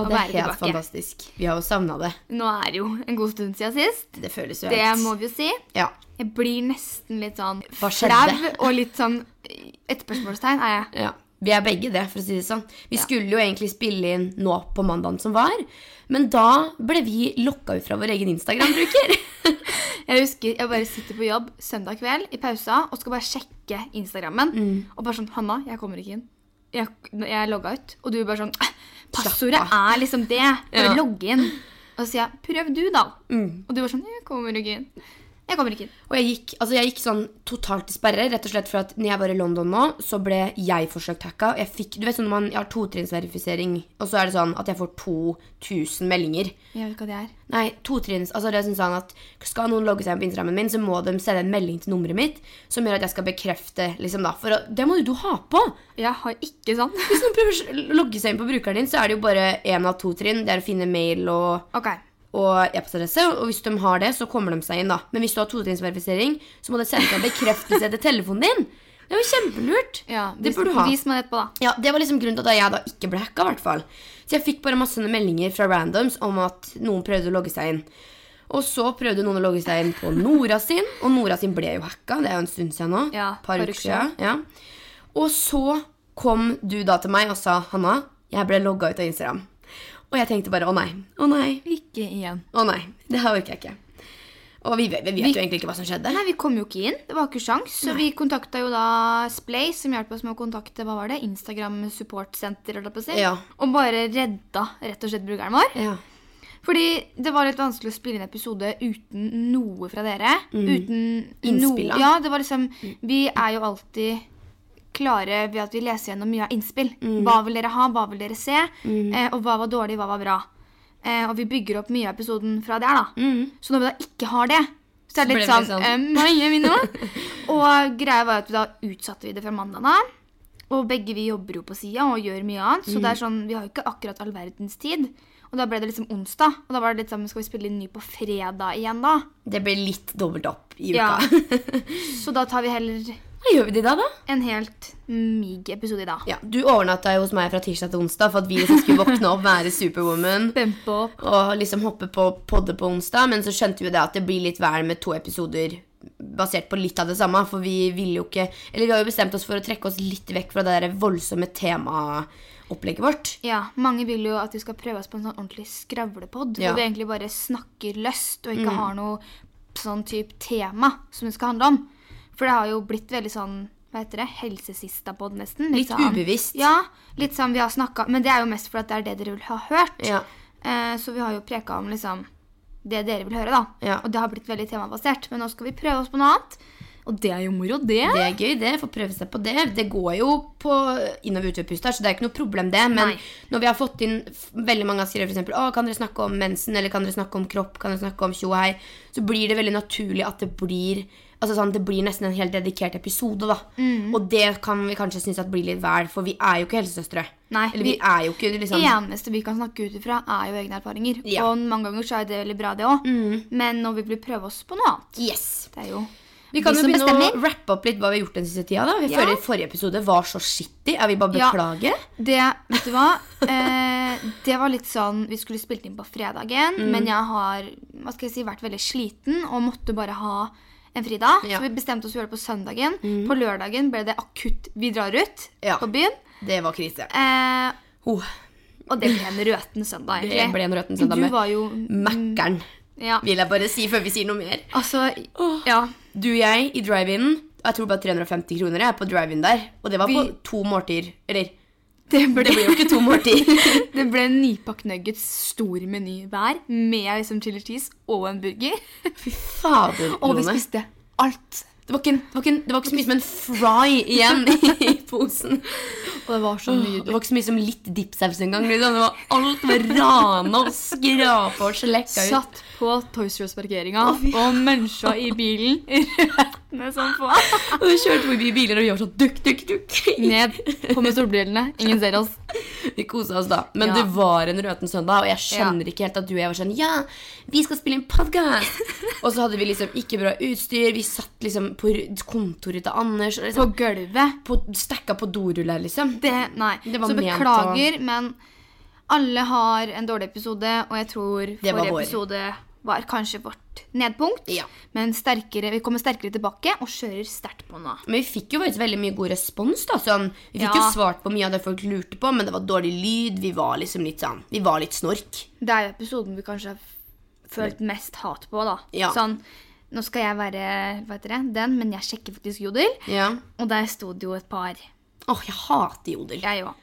å det er helt fantastisk. Vi har jo savna det. Nå er det jo en god stund siden sist. Det føles jo Det må vi jo si. Ja. Jeg blir nesten litt sånn flau og litt sånn Et er jeg. ja. Vi er begge det, for å si det sånn. Vi skulle jo egentlig spille inn nå på mandagen som var, men da ble vi lokka ut fra vår egen Instagram-bruker. Jeg husker jeg bare sitter på jobb søndag kveld i pausa og skal bare sjekke Instagrammen. Mm. Og bare sånn Hanna, jeg kommer ikke inn. Jeg, jeg logga ut. Og du bare sånn «Eh, Passordet er liksom det. Bare Ja. logg inn. Og så sier jeg prøv du, da. Mm. Og du var sånn Jeg kommer ikke inn. Jeg kommer ikke inn. Og jeg gikk, altså jeg gikk sånn totalt i sperre, rett og slett for at når jeg var i London nå, så ble jeg forsøkt hacka. Jeg fikk, du vet sånn når man jeg har totrinnsverifisering, og så er det sånn at jeg får 2000 meldinger. Jeg vet ikke hva det er. Nei, totrinns, altså det er sånn sånn at Skal noen logge seg inn på Instagrammen min, så må de sende en melding til nummeret mitt som gjør at jeg skal bekrefte. liksom da, for Det må jo du ha på! Jeg har ikke sånn. Hvis noen prøver å logge seg inn på brukeren din, så er det jo bare én av to trinn. Det er å finne mail og, Ok. Og e-postadresse. Og hvis de har det, så kommer de seg inn. da. Men hvis du har totrinnsverifisering, så må det sende en bekreftelse til telefonen din. Det jo kjempelurt. Ja, det burde du ha. Vis meg etterpå, da. Ja, Det var liksom grunnen til at jeg da ikke ble hacka. i hvert fall. Så jeg fikk bare masse meldinger fra randoms om at noen prøvde å logge seg inn. Og så prøvde noen å logge seg inn på Nora sin, og Nora sin ble jo hacka. Det er jo en stund siden nå. Ja, par uker siden. Ja. Og så kom du da til meg og sa Hanna, jeg ble logga ut av Instagram. Og jeg tenkte bare å nei, å nei, Ikke igjen. å nei. Det her orker jeg ikke. Og vi, vi vet jo egentlig ikke hva som skjedde. Nei, Vi kom jo ikke inn. Det var ikke sjans. Så vi kontakta jo da Splay, som hjalp oss med å kontakte hva var det, Instagram Support Center. holdt jeg på å si. Ja. Og bare redda rett og slett brukeren vår. Ja. Fordi det var litt vanskelig å spille inn episode uten noe fra dere. Uten Innspill, noe. Ja, det var liksom Vi er jo alltid klare ved at vi leser gjennom mye av innspill. Hva vil dere ha, hva vil dere se, eh, og hva var dårlig, hva var bra. Eh, og vi bygger opp mye av episoden fra der, da. Så når vi da ikke har det, så er det litt så sånn, sånn- eh, Hva gjør vi nå? og greia var at vi da utsatte vi det fra mandag da. Og begge vi jobber jo på sida og gjør mye annet. Så det er sånn, vi har jo ikke akkurat all verdens tid. Og da ble det liksom onsdag. Og da var det litt sånn, skal vi spille inn ny på fredag igjen da? Det ble litt dobbelt opp i Ja. uka. Så da tar vi heller Hva gjør vi det i dag, da? en helt mig episode i dag. Ja, Du overnatta jo hos meg fra tirsdag til onsdag for at vi liksom skulle våkne opp, være Superwoman Bempe opp. og liksom hoppe på podde på onsdag. Men så skjønte vi det at det blir litt vel med to episoder basert på litt av det samme. For vi ville jo ikke Eller vi har jo bestemt oss for å trekke oss litt vekk fra det der voldsomme temaopplegget vårt. Ja, mange vil jo at vi skal prøve oss på en sånn ordentlig skravlepod. Ja. Hvor vi egentlig bare snakker løst og ikke har noe sånn type tema som det skal handle om. For det har jo blitt veldig sånn hva heter det, helsesista-pod nesten. Litt sånn, ubevisst. Ja, litt sånn vi har snakket, Men det er jo mest for at det er det dere vil ha hørt. Ja. Eh, så vi har jo preka om liksom det dere vil høre, da. Ja. Og det har blitt veldig temabasert. Men nå skal vi prøve oss på noe annet. Og det er jo moro, det. Det er gøy, det. Få prøve seg på det. Det går jo på inn- og utpust her, så det er ikke noe problem, det. Men Nei. når vi har fått inn veldig mange har skrevet eksempel, å, kan dere snakke om mensen, eller kan dere snakke om kropp, kan dere snakke om tjo og hei, så blir det veldig naturlig at det blir Altså sånn, Det blir nesten en helt dedikert episode. da. Mm. Og det kan vi kanskje synes at blir litt vel, for vi er jo ikke helsesøstre. Nei, Eller vi, vi- er jo ikke liksom Det eneste vi kan snakke ut ifra, er jo egne erfaringer. Ja. Og mange ganger så er det veldig bra, det òg. Men nå vil vi prøve oss på noe annet. Yes! Det er jo Vi kan vi jo begynne begynne å rappe opp litt hva vi har gjort den siste tida. da. Vi Ja. føler forrige episode var så shitty. Jeg vil bare Ja. Det, vet du hva? Eh, det var litt sånn Vi skulle spilt inn på fredagen, Mm. men jeg har hva skal jeg si, vært veldig sliten og måtte bare ha en fridag. Ja. Mm. Så vi bestemte oss å gjøre det på søndagen. På lørdagen ble det akutt Vi drar ut Ja. på byen. Det var krise. Eh, Oh, og det ble en røten søndag, det ble en røten søndag Du med var jo Mækkern. Ja. vil jeg bare si før vi sier noe mer. Altså Ja. Du og jeg i drive-in, jeg tror bare 350 kroner jeg, er på drive-in der. Og det var på to måltider. Eller, Det ble, det ble jo ikke to måltider. det ble en nypakk nuggets stor meny hver med liksom chili cheese og en burger. Fy fader, Og vi spiste alt. Det var, ikke, en- det, var ikke, en- det var ikke så mye som en fry igjen i posen. Og det var så Det var ikke så mye som litt dippsaus engang. Liksom. Det var alt var rana og skrapa og skjelekka ut. Satt på Toys R Us-parkeringa og muncha i bilen. Røttene som på. Og vi kjørte forbi biler, og var sånn dukk, dukk, dukk. Ned. På med solbrillene. Ingen ser oss. Vi kosa oss da. Men Ja. det var en røten søndag, og jeg skjønner ikke helt at du og jeg var sånn Ja, vi skal spille en podkast! og så hadde vi liksom ikke bra utstyr. Vi satt liksom på kontoret til Anders. Liksom, På gulvet. på, stakka på doruller, liksom. Det, nei. Det så beklager, beklager, men alle har en dårlig episode, og jeg tror forrige vår. episode var kanskje vårt nedpunkt. Ja. Men sterkere, vi kommer sterkere tilbake og kjører sterkt på nå. Men vi fikk jo faktisk veldig mye god respons. da sånn, Vi fikk Ja. jo svart på mye av det folk lurte på, men det var dårlig lyd. Vi var liksom litt sånn Vi var litt snork. Det er jo episoden vi kanskje har følt mest hat på, da. Ja. Sånn, nå skal jeg være hva heter det, den, men jeg sjekker faktisk Jodel. Ja. Og der sto det jo et par. Åh, jeg hater Jodel. Jeg òg.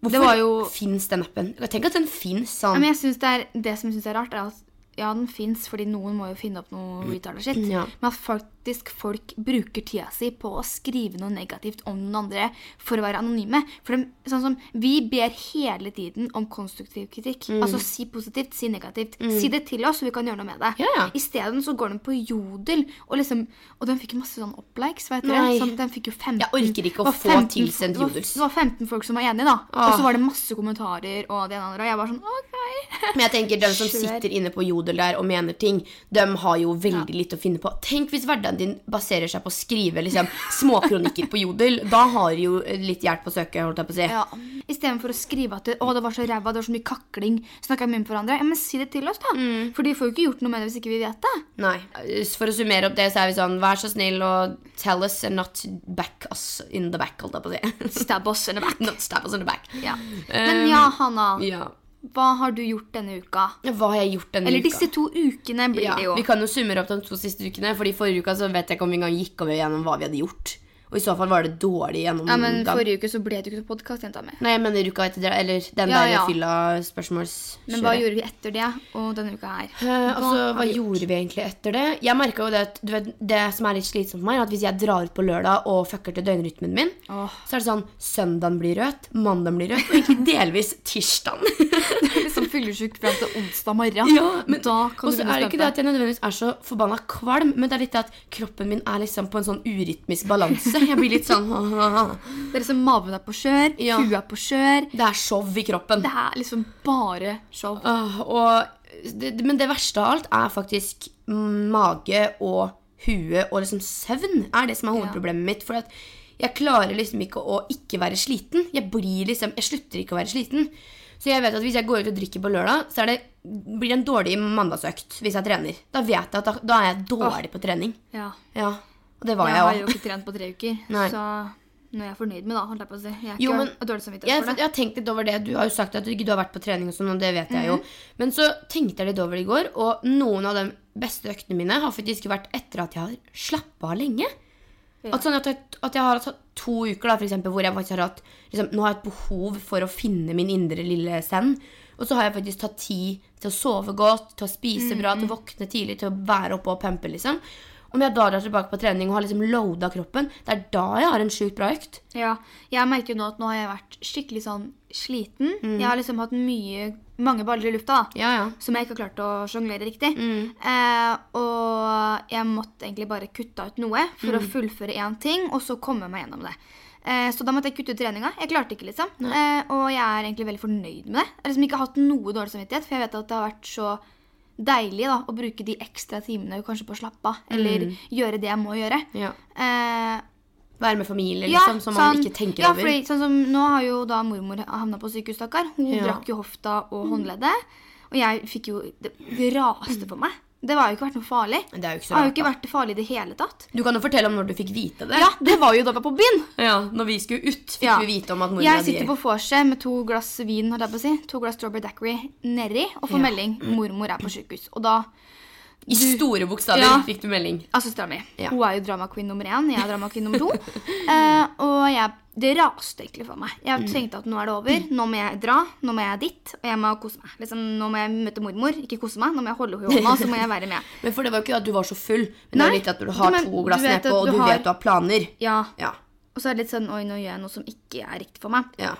Hvorfor jo- fins den appen? Tenk at den fins sånn. Men jeg synes det, er, det som jeg syns er rart, er at ja, den fins fordi noen må jo finne opp noe retarder shit. Ja. Men at faktisk folk bruker tida si på å skrive noe negativt om noen andre for å være anonyme. For de, sånn som, Vi ber hele tiden om konstruktiv kritikk. Mm. Altså si positivt, si negativt. Si det til oss, så vi kan gjøre noe med det. Ja, ja. Isteden så går de på Jodel, og liksom Og de fikk masse sånn opplikes. Vet dere? Sånn, de fikk jo 15 Jeg orker ikke å det var få 15 tilsendt Jodel. Jodels. Det var 15 folk som var enige, da. Og så var det masse kommentarer og det ene og andre. Og jeg var sånn OK. Men jeg tenker de som sitter inne på Jodel der og mener ting, de har jo veldig litt å finne på. Tenk hvis hverdagen din baserer seg på å skrive liksom, småkronikker på Jodel. Da har du jo litt hjelp å søke, holdt jeg på å si. Ja. Istedenfor å skrive at det, å, det var så ræva, det var så mye kakling, snakka mye med hverandre. Ja, men si det til oss, da. Mm. For de får jo ikke gjort noe med det hvis ikke vi vet det. Nei. For å summere opp det, så er vi sånn Vær så snill og tell us and not back us in the back, holdt jeg på å si. Stab oss in the back. not stab us in the back. Ja. Men ja, Hanna. Ja. Hva har du gjort denne uka? Hva har jeg gjort denne Eller uka? disse to ukene blir ja, det jo. Vi kan jo summere opp de to siste ukene, Fordi forrige uka så vet jeg ikke om vi engang gikk over gjennom hva vi hadde gjort. Og i så fall var det dårlig gjennom Ja, men Forrige uke så ble det jo ikke noe podkast, jenta mi. Nei, jeg mener uka etter det, eller den Ja, der ja. fylla spørsmålskjøret. Men hva gjorde vi etter det, og denne uka her? Eh, altså, hva vi gjorde vi egentlig etter det? Jeg merka jo det at du vet, Det som er litt slitsomt for meg, er at hvis jeg drar ut på lørdag og fucker til døgnrytmen min, oh. så er det sånn Søndagen blir rødt, mandagen blir rødt, og egentlig delvis tirsdagen. liksom fyllesyk fram til onsdag morgen. Ja, men da kan Og så er det ikke det at jeg nødvendigvis er så forbanna kvalm, men det er litt det at kroppen min er liksom på en sånn urytmisk balanse. Jeg blir litt sånn Dere er liksom Maven er på skjør, Ja. huet er på skjør. Det er show i kroppen. Det er liksom bare show. Uh, og det, men det verste av alt er faktisk mage og hue og liksom søvn er det som er hovedproblemet mitt. For jeg klarer liksom ikke å ikke være sliten. Jeg blir liksom, jeg slutter ikke å være sliten. Så jeg vet at hvis jeg går ut og drikker på lørdag, så det, blir det en dårlig mandagsøkt hvis jeg trener. Da vet jeg at da, da er jeg dårlig på trening. Ja. Ja, og det var Jeg jeg har jo ikke trent på tre uker, Nei. så nå er jeg fornøyd med det. holdt jeg på å si. Jeg er Jo, men- dårlig samvittighet Jeg, for jeg har tenkt litt over det. Du har jo sagt at du ikke har vært på trening, og sånn, og det vet jeg jo. Mhm. Men så tenkte jeg litt over det i går, og noen av de beste øktene mine har faktisk vært etter at jeg har slappa av lenge. At, sånn at, jeg, at jeg har hatt to uker da, for eksempel, hvor jeg faktisk har hatt liksom, Nå har jeg et behov for å finne min indre lille send. Og så har jeg faktisk tatt tid til å sove godt, til å spise bra, til å våkne tidlig, til å være oppe og pumpe, liksom. Om jeg da drar tilbake på trening og har liksom loada kroppen, det er da jeg har en sjukt bra økt. Ja, jeg merker jo nå at nå har jeg vært skikkelig sånn sliten. Jeg har liksom hatt mye, mange baller i lufta, da. Ja, ja. Som jeg ikke har klart å sjonglere riktig. Eh, og jeg måtte egentlig bare kutte ut noe for å fullføre én ting, og så komme meg gjennom det. Eh, så da måtte jeg kutte ut treninga. Jeg klarte ikke, liksom. Eh, og jeg er egentlig veldig fornøyd med det. Jeg har liksom ikke hatt noe dårlig samvittighet, for jeg vet at det har vært så deilig da, å bruke de ekstra timene kanskje på å slappe av, eller gjøre det jeg må gjøre. ja. Eh, Være med familie, ja, liksom, som man sånn- ikke tenker ja, over. Fordi, sånn som Nå har jo da mormor havna på sykehus, stakkar. Hun Ja. brakk jo hofta og håndleddet. Og jeg fikk jo Det, det raste på meg. Det har jo ikke vært noe farlig. Det er jo ikke så rart, har jo ikke vært farlig i det hele tatt. Du kan jo fortelle om når du fikk vite det. Ja, det var jo da vi var på byen. Ja, Når vi skulle ut, fikk Ja. vi vite om at mora Jeg sitter på vorset med to glass vin, holdt jeg på å si. To glass strawberry daiquiri nedi, og får Ja. melding mormor er på sykehus. Og da I store bokstaver Ja. fikk du melding. av søstera mi. Hun er jo drama queen nummer én, jeg er drama queen nummer to. uh, og jeg, det raste egentlig for meg. Jeg Mm. tenkte at nå er det over, nå må jeg dra, nå må jeg dit, og jeg må kose meg. Liksom, nå må jeg møte mormor, ikke kose meg, nå må jeg holde henne i hånda, så må jeg være med. Men for det var jo ikke at du var så full, men det er litt at du har men to glass nedpå, og du du har- vet du har planer. Ja, Ja. og så er det litt sånn, oi, nå gjør jeg noe som ikke er riktig for meg. ja.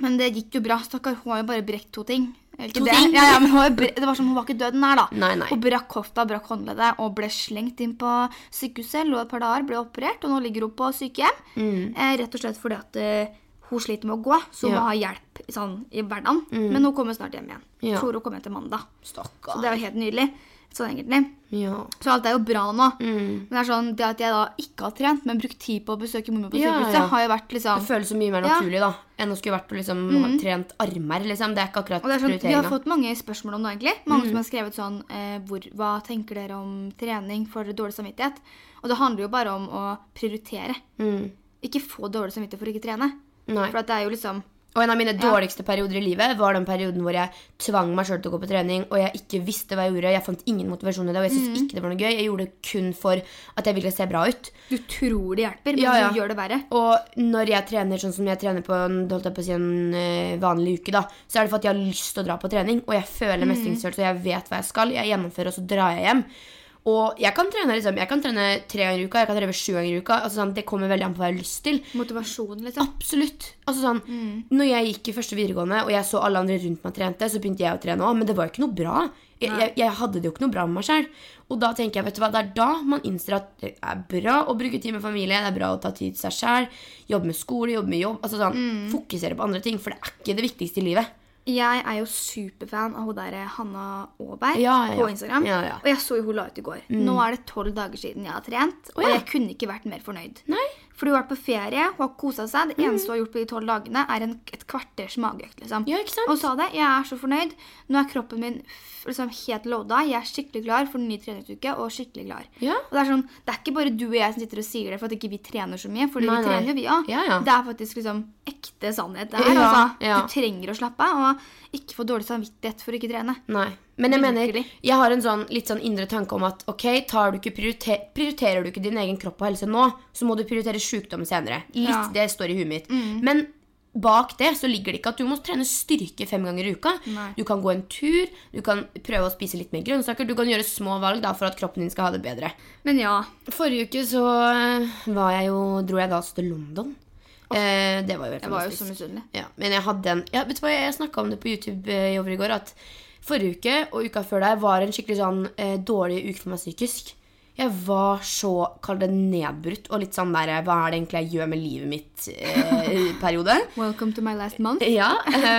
Men det gikk jo bra, stakkar. Hun har jo bare brekt to ting. Ikke To det. ting? Ja, ja, men hun det var som hun var ikke død her, da. Nei, nei. Hun brakk hofta, brakk håndleddet og ble slengt inn på sykehuset. Lå et par dager, ble operert, og nå ligger hun på sykehjem. Mm. Eh, rett og slett fordi at uh, hun sliter med å gå, så hun Ja. må ha hjelp sånn, i hverdagen. Men hun kommer snart hjem igjen. Ja. Tror hun kommer hjem til mandag. Så det er jo helt nydelig. Sånn egentlig. Ja. Så alt er jo bra nå. Mm. Men det er sånn, det at jeg da ikke har trent, men brukt tid på å besøke mormor på sykehuset, ja. har jo vært liksom Det føles så mye mer Ja. naturlig da enn å skulle vært og liksom ha trent armer. liksom. Det er ikke akkurat sånn, Vi har fått mange spørsmål om det, egentlig. Mange som har skrevet sånn eh, hvor, Hva tenker dere om trening for dårlig samvittighet? Og det handler jo bare om å prioritere. Mm. Ikke få dårlig samvittighet for å ikke trene. Nei. For det er jo liksom Og en av mine dårligste perioder i livet var den perioden hvor jeg tvang meg sjøl til å gå på trening, og jeg ikke visste hva jeg gjorde. Jeg fant ingen motivasjon i det, og jeg syntes ikke det var noe gøy. Jeg gjorde det kun for at jeg ville se bra ut. Du tror det hjelper, men Ja, ja. du gjør det verre. Og når jeg trener sånn som jeg trener på en, på si, en uh, vanlig uke, da, så er det for at jeg har lyst til å dra på trening, og jeg føler mestringsfølelse, og jeg vet hva jeg skal. Jeg gjennomfører, og så drar jeg hjem. Og jeg kan trene liksom, jeg kan trene tre ganger i uka, jeg kan trene sju ganger i uka. Altså, sånn, det kommer veldig an på hva jeg har lyst til. Motivasjon, liksom. Absolutt. Altså sånn, Når jeg gikk i første videregående, og jeg så alle andre rundt meg trente, så begynte jeg å trene òg, men det var jo ikke noe bra. Jeg, jeg, jeg hadde det jo ikke noe bra med meg sjøl. Og da tenker jeg, vet du hva, det er da man innser at det er bra å bruke tid med familie, det er bra å ta tid til seg sjøl, jobbe med skole, jobbe med jobb. altså sånn, Fokusere på andre ting, for det er ikke det viktigste i livet. Jeg er jo superfan av hun der Hanna Aaberg Ja, ja, ja. på Instagram. Og jeg så jo hun la ut i går. Nå er det tolv dager siden jeg har trent, og jeg kunne ikke vært mer fornøyd. Nei. Fordi hun har vært på ferie, hun har kosa seg. Det eneste hun har gjort på de tolv dagene, er en, et kvarters mageøkt. liksom. Ja, ikke? Og hun sa det. Jeg er så fornøyd. Nå er kroppen min liksom helt loada. Jeg er skikkelig klar for en ny treningsuke. og skikkelig klar. Ja. Og Det er sånn, det er ikke bare du og jeg som sitter og sier det for at ikke vi trener så mye. Fordi vi trener jo, vi òg. Ja. Det er faktisk liksom ekte sannhet. Det her, altså. Du trenger å slappe av og ikke få dårlig samvittighet for å ikke trene. Nei. Men jeg mener, jeg har en sånn, litt sånn indre tanke om at ok, tar du ikke prioriter prioriterer du ikke din egen kropp og helse nå, så må du prioritere sykdom senere. Litt Ja. det står i huet mitt. Men bak det så ligger det ikke at du må trene styrke fem ganger i uka. Nei. Du kan gå en tur, du kan prøve å spise litt mer grønnsaker, du kan gjøre små valg da for at kroppen din skal ha det bedre. Men ja. Forrige uke så eh, var jeg jo, dro jeg da til London. Eh, det var jo helt Jeg var jo så fantastisk. misunnelig. Ja, men jeg hadde en ja, Vet du hva, jeg snakka om det på YouTube i over i går. At forrige uke og uka før der var en skikkelig sånn eh, dårlig uke for meg psykisk. Jeg var så, kall det nedbrutt, og litt sånn der Hva er det egentlig jeg gjør med livet mitt-periode. Welcome to my last month. ja,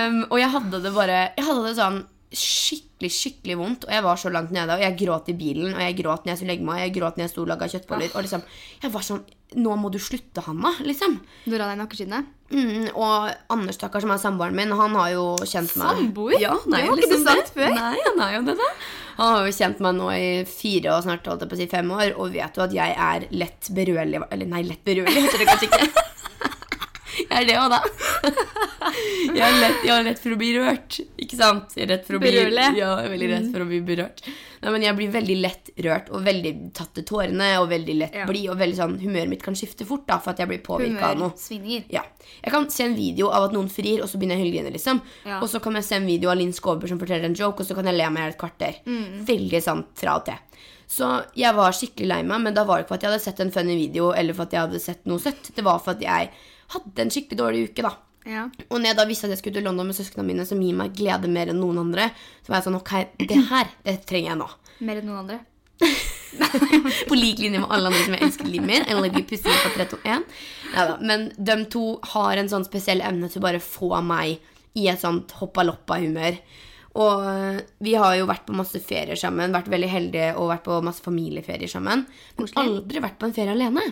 um, og jeg hadde det bare Jeg hadde det sånn skikkelig, skikkelig vondt, og jeg var så langt nede. Og jeg gråt i bilen, og jeg gråt når jeg skulle legge meg, og jeg gråt når jeg sto og laga kjøttboller. Og liksom, jeg var sånn Nå må du slutte, Hanna. liksom. Dora deg nakkeskinnet. Mm, og Anders, stakkar, som er samboeren min, han har jo kjent meg Samboer? Ja, han er Det var ikke liksom du sagt det. før. Nei, han er jo det, da. Han har jo kjent meg nå i fire og snart holdt jeg på å si fem år, og vet jo at jeg er lett berørlig Eller nei, lett berørlig heter det kanskje ikke. Jeg er det òg, da. Jeg er, lett, jeg er lett for å bli rørt. Ikke sant? Jeg er rett for å bli, Berørlig. Ja, jeg er veldig rett for å bli berørt. Nei, men Jeg blir veldig lett rørt og veldig tatt til tårene og veldig lett Ja. blid. Og veldig sånn, humøret mitt kan skifte fort da, for at jeg blir påvirka av noe. Humørsvingninger. Ja. Jeg kan se en video av at noen frir, og så begynner jeg å hylegrine. Liksom. Ja. Og så kan jeg se en video av Linn Skåber som forteller en joke, og så kan jeg le meg i et kvarter. Mm. Veldig sant fra og til. Så jeg var skikkelig lei meg, men da var det ikke for at jeg hadde sett en funny video, eller for at jeg hadde sett noe søtt. Det var for at jeg hadde en skikkelig dårlig uke, da. Ja. Og når jeg da visste at jeg skulle til London med søsknene mine, som gir meg glede mer enn noen andre, så var jeg sånn Ok, det her, det trenger jeg nå. Mer enn noen andre. På lik linje med alle andre som jeg elsker i livet mitt. Eller blir pussig på 321. Neida, Men de to har en sånn spesiell evne til å bare få meg i et sånt hoppa-loppa-humør. Og øh, vi har jo vært på masse ferier sammen, vært veldig heldige og vært på masse familieferier sammen. Men aldri vært på en ferie alene.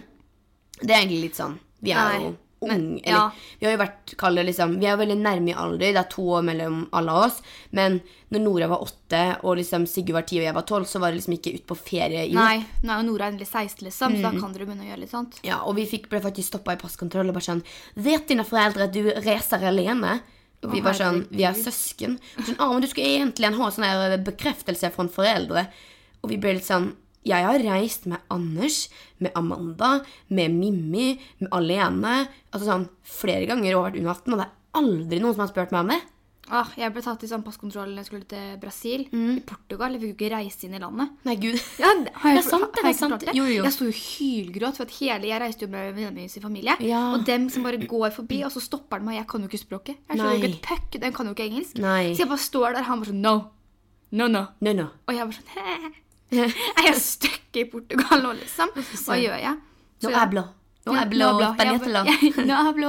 Det er egentlig litt sånn Vi er Nei, jo men- ja. Eller vi har jo vært kall liksom, Vi er jo veldig nærme i alder. Det er to år mellom alle oss. Men når Nora var åtte og liksom Sigurd var ti og jeg var tolv, så var det liksom ikke ut på ferie Jo. Nei, er jo Nora endelig 16, liksom, så da Mm. kan dere begynne å gjøre litt sånt. Ja, og vi fikk, ble faktisk stoppa i passkontroll og bare sånn Vet dine foreldre at du reiser alene? Og vi var sånn Vi er søsken. Sånn, ah, men du skulle egentlig ha sånn bekreftelse fra foreldre. Og vi ble litt sånn Jeg har reist med Anders, med Amanda, med Mimmi, med alene. Altså sånn flere ganger over under 18, og det er aldri noen som har spurt meg om det. Ah, jeg ble tatt i sånn passkontroll da jeg skulle til Brasil. Mm. I Portugal. Jeg fikk jo ikke reise inn i landet. Nei, gud. Ja, det, har jeg, Det er sant, det er sant. Jo, jo. Jeg sto jo hylgråt, for at hele, jeg reiste jo med venninnen min sin familie. Ja. Og dem som bare går forbi, og så stopper de meg. Jeg kan jo ikke språket. Jeg skjønner jo ikke et puck. De kan jo ikke engelsk. Nei. Så jeg bare står der, han bare sånn no. No, no. No, no. Og jeg bare sånn Hæ? Er jeg stuck i Portugal nå, liksom? Hva gjør jeg? Nå Så jeg- hablo. No Ja, hablo no hablo. español. Ja, No hablo.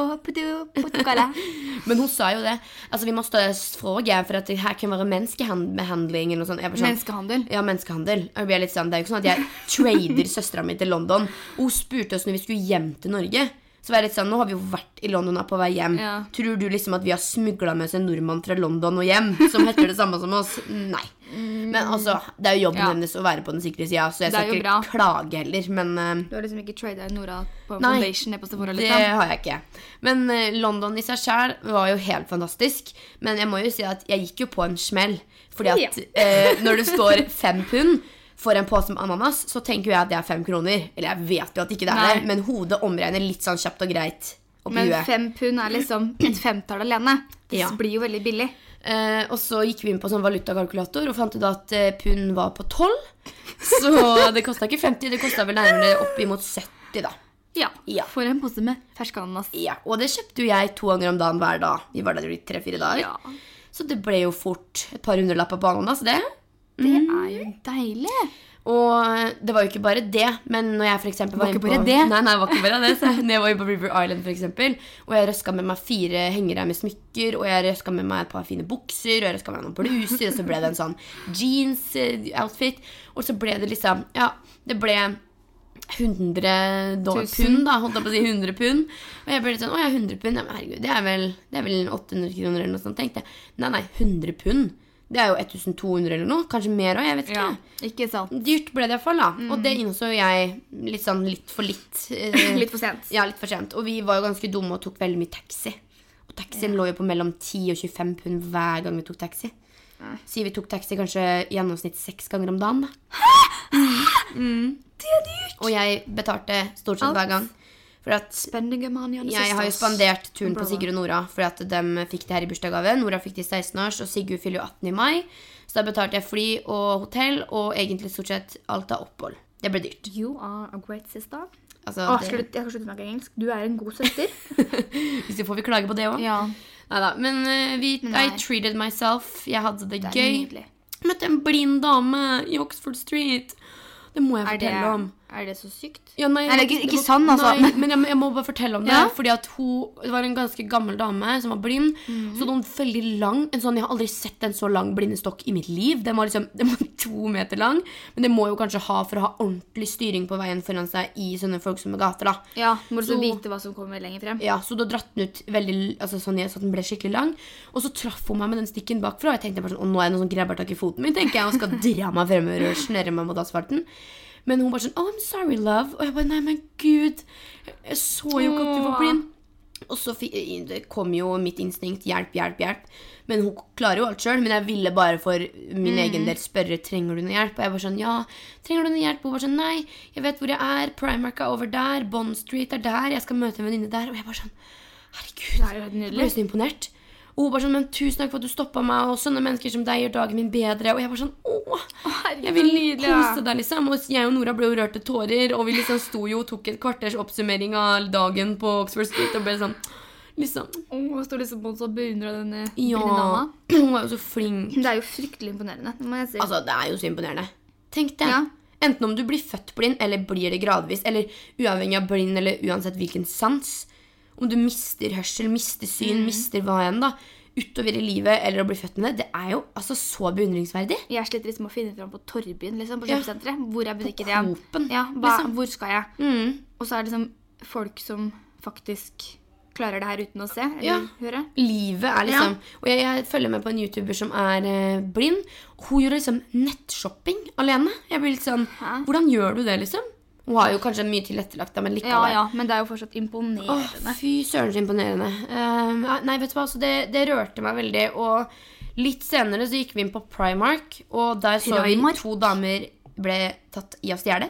Men hun sa jo det. Altså, vi måste fråga, for at det her kan være menneskehandling sånt. Sånn, Menneskehandel. Ja, menneskehandel. Sånn, det er jo ikke sånn at jeg trader søstera mi til London. Hun spurte oss når vi skulle hjem til Norge. Så var jeg litt sånn, Nå har vi jo vært i London og er på vei hjem. Ja. Tror du liksom at vi har smugla med oss en nordmann fra London og hjem som heter det samme som oss? Nei. Men altså, det er jo jobben Ja. hennes å være på den sikre sida, så jeg skal ikke klage heller. Men uh, Du har liksom ikke trada Nora på Nei, foundation på Sephora, det liksom? har jeg ikke. Men uh, London i seg sjæl var jo helt fantastisk. Men jeg må jo si at jeg gikk jo på en smell. Fordi at uh, når det står fem pund for en pose med ananas, så tenker jo jeg at det er fem kroner. Eller jeg vet jo at ikke det er det, men hodet omregner litt sånn kjapt og greit Men huet. fem pund er liksom et femtall alene. Det Ja. blir jo veldig billig. Eh, og så gikk vi inn på sånn valutakalkulator og fant ut at eh, pund var på 12. Så det kosta ikke 50, det kosta vel nærmere oppimot 70, da. Ja. Ja. For en pose med fersk ananas. Ja, Og det kjøpte jo jeg to ganger om dagen hver dag. Vi var der i tre-fire dager. Ja. Så det ble jo fort et par hundrelapper på ananas, det. Det er jo deilig. Og det var jo ikke bare det, men når jeg for eksempel var, Var ikke inne på, det? Nei, nei, det var ikke bare det. Så når jeg var på River Island, for eksempel, og jeg røska med meg fire hengere med smykker, og jeg røska med meg et par fine bukser, og jeg røska med meg noen bluser, og så ble det en sånn jeans-outfit, og så ble det liksom Ja, det ble 100 dollar, pund, da. Holdt jeg på å si 100 pund. Og jeg ble litt sånn Å ja, 100 pund. Ja, men herregud, det er vel, det er vel 800 kroner eller noe sånt, tenkte jeg. Nei, nei, 100 pund. Det er jo 1200 eller noe. Kanskje mer òg, jeg vet ikke. Ja, ikke sant. Dyrt ble det iallfall, da. Og det innså jeg litt sånn litt for litt. eh, Litt for sent. Ja, litt for sent. Og vi var jo ganske dumme og tok veldig mye taxi. Og taxien lå jo på mellom 10 og 25 pund hver gang vi tok taxi. Sier vi tok taxi kanskje i gjennomsnitt seks ganger om dagen, Hæ? Mm. Det er dyrt. Og jeg betalte stort sett Alt. hver gang. For at money jeg har jo spandert turen på Sigurd og Nora for at de fikk det her i bursdagsgave. Nora fikk det i 16-års, og Sigurd fyller jo 18 i mai. Så da betalte jeg fly og hotell og egentlig stort sett alt av opphold. Det ble dyrt. You are a great sister. Altså, Åh, det, slutt, jeg kan slutte å snakke engelsk. Du er en god søster. hvis vi får vi klage på det òg. ja, Neida, Men uh, vi, Men I treated myself. Jeg hadde det, det gøy. nydelig. Møtte en blind dame i Oxford Street. Det må jeg fortelle det, om. Er det så sykt? Ja, nei, nei, ikke- ikke sånn, altså. Nei, men jeg, jeg må bare fortelle om det. Ja. Fordi at hun, Det var en ganske gammel dame som var blind. Mhm. Så hadde hun veldig lang en sånn, Jeg har aldri sett en så lang blindestokk i mitt liv. Den var liksom den var to meter lang. Men det må jo kanskje ha for å ha ordentlig styring på veien foran seg i sånne folksomme gater. da. Ja, må du så vite hva som kommer lenger frem. Ja, Så da dratt den ut veldig altså sånn så den ble skikkelig lang. Og så traff hun meg med den stikken bakfra. Og jeg tenkte bare sånn, å nå er det noen som grabber tak i foten min tenker jeg, og skal dra meg fremover og snørre meg mot asfalten. Men hun bare sånn Oh, I'm sorry, love. Og jeg bare Nei, men gud. Jeg så jo ikke at du var blind. Og så det kom jo mitt instinkt hjelp, hjelp, hjelp. Men hun klarer jo alt sjøl. Men jeg ville bare for min egen del spørre trenger du noe hjelp. Og jeg bare sånn ja, trenger du noe hjelp? Og hun bare sånn nei, jeg vet hvor jeg er. Primark er over der. Bond Street er der. Jeg skal møte en venninne der. Og jeg bare sånn herregud. Det er jo helt Jeg ble så imponert. Og hun bare sånn, men tusen takk for at du stoppa meg, og sånne mennesker som deg gjør dagen min bedre. Og jeg bare sånn, herregud, jeg vil kose deg, liksom. Og jeg og Nora ble jo rørt til tårer, og vi liksom sto jo og tok et kvarters oppsummering av dagen på Oxford Street, og ble sånn, liksom, Åh, jeg står liksom på og beundrer denne ja, dama. hun var jo så flink. Det er jo fryktelig imponerende, det må jeg si. Altså, det er jo så imponerende. Tenk det. Ja. Enten om du blir født blind, eller blir det gradvis, eller uavhengig av blind, eller uansett hvilken sans. Om du mister hørsel, mister syn, Mm. mister hva enn da, utover i livet, eller å bli født med det, det er jo altså så beundringsverdig. Jeg sliter liksom med å finne fram på Torvbyen, liksom, på Ja. Hvor er butikken igjen? Ja, hva, liksom. Hvor skal jeg? Mm. Og så er det liksom folk som faktisk klarer det her uten å se eller Ja. høre. Livet er liksom Og jeg, jeg følger med på en YouTuber som er eh, blind. Hun gjør liksom nettshopping alene. Jeg blir litt sånn Hæ? Hvordan gjør du det, liksom? Hun har jo kanskje mye tilrettelagt, men likevel. Ja, ja, men det er jo fortsatt Åh, imponerende. fy søren så imponerende. Eh, nei, vet du hva, altså, det, det rørte meg veldig. Og litt senere så gikk vi inn på Primark, og der så Primark? vi to damer ble tatt i å stjele.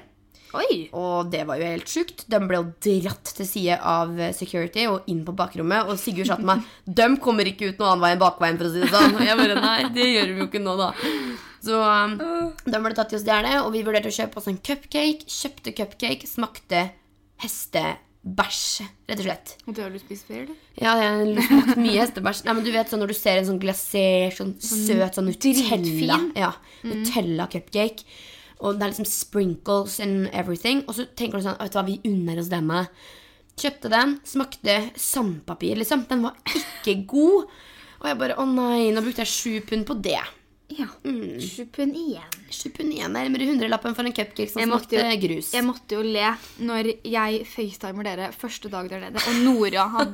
Oi! Og det var jo helt sjukt. De ble jo dratt til side av eh, security og inn på bakrommet. Og Sigurd sa til meg de kommer ikke ut noen annen vei enn bakveien. for å si det sånn. Og jeg bare nei, det gjør vi jo ikke nå, da. Så um, da ble tatt i å stjele, og vi vurderte å kjøpe oss en cupcake. Kjøpte cupcake, smakte hestebæsj, rett og slett. Og du har å spise flere, eller? Ja, jeg har smakt mye hestebæsj. Nei, men du vet sånn Når du ser en sånn glasert, sånn søt sånn Nutella ja, mm. Nutella cupcake. Og det er liksom sprinkles and everything. Og så tenker du sånn Vet du hva, vi unner oss denne. Kjøpte den, smakte sandpapir, liksom. Den var ikke god. Og jeg bare Å nei, nå brukte jeg sju pund på det. Ja. Sju pund igjen. Sju igjen, nærmere hundrelappen for en cupcake som smakte jo, grus. jeg måtte jo le når jeg facetimer dere første dag der nede, og Nora har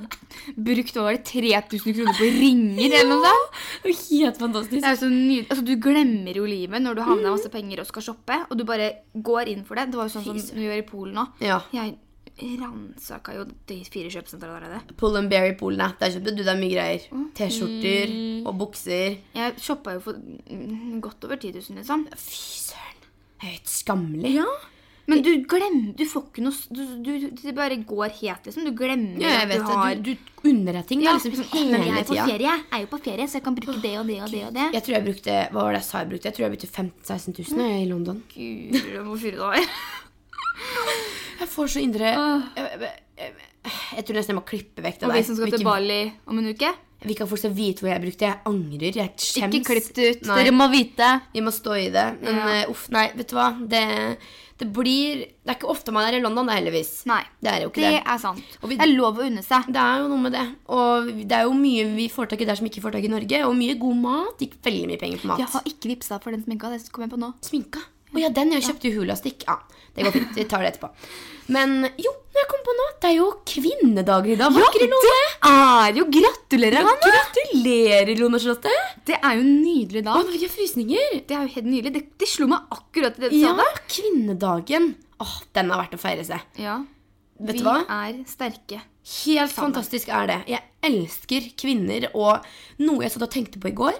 brukt hva var det, 3000 kroner på ringer eller noe sånt. Helt fantastisk. Det er jo så nydelig. Altså, du glemmer jo livet når du havner masse penger og skal shoppe, og du bare går inn for det. Det var jo sånn som vi gjør i Polen nå. Ja. Jeg ransaka jo de fire kjøpesentrene. Pull and Berry Polene. Der kjøpte du deg mye greier. T-skjorter og bukser. Jeg shoppa jo for mm, godt over 10 000, liksom. Fy søren. Det helt skammelig. Ja. Men du glemmer Du får ikke noe du, du, Det bare går helt, liksom. Du glemmer Ja, at vet du har det. Du, du unner deg ting Ja, liksom liksom, men jeg hele er på tida. ferie, jeg er jo på ferie, så jeg kan bruke det og det og det. og det. Jeg tror jeg brukte Hva var det jeg sa jeg brukte? Jeg tror jeg brukte 15 000-16 000 jeg, i London. Gud, hvor fyre du var. Jeg får så indre jeg, jeg, jeg, jeg tror nesten jeg må klippe vekk det Og der. vi som skal til Bali om en uke, Vi kan folk skal vite hvor jeg brukte. Jeg angrer. Jeg skjems. ikke klipp det ut. Nei. Dere må vite. Vi må stå i det. Men Ja. eh, uff, nei, vet du hva. Det, det blir Det er ikke ofte man er i London, da, heldigvis. Nei, Det er jo ikke det det. er sant. Og vi- Det er lov å unne seg. Det er jo noe med det. Og det er jo mye vi får tak i der som ikke får tak i i Norge. Og mye god mat. Gikk veldig mye penger på mat. Jeg har ikke vippsa for den sminka. Det kommer jeg på nå. Sminka. Å ja, den. Jeg kjøpte jo Hulastick. Ja, det går fint. Vi tar det etterpå. Men jo, når jeg kom på nå, det er jo kvinnedager i dag. Ja, det er jo Gratulerer, Hanne! Gratulerer, Lone Charlotte. Det er jo en nydelig Å, dag. nå fikk jeg frysninger. Det er jo helt nydelig. Det, det slo meg akkurat i det du Ja, sa Ja, kvinnedagen. Åh, den er verdt å feire seg. Ja. Vet Vi du hva? er sterke. Helt fantastisk er det. Jeg elsker kvinner, og noe jeg satt og tenkte på i går,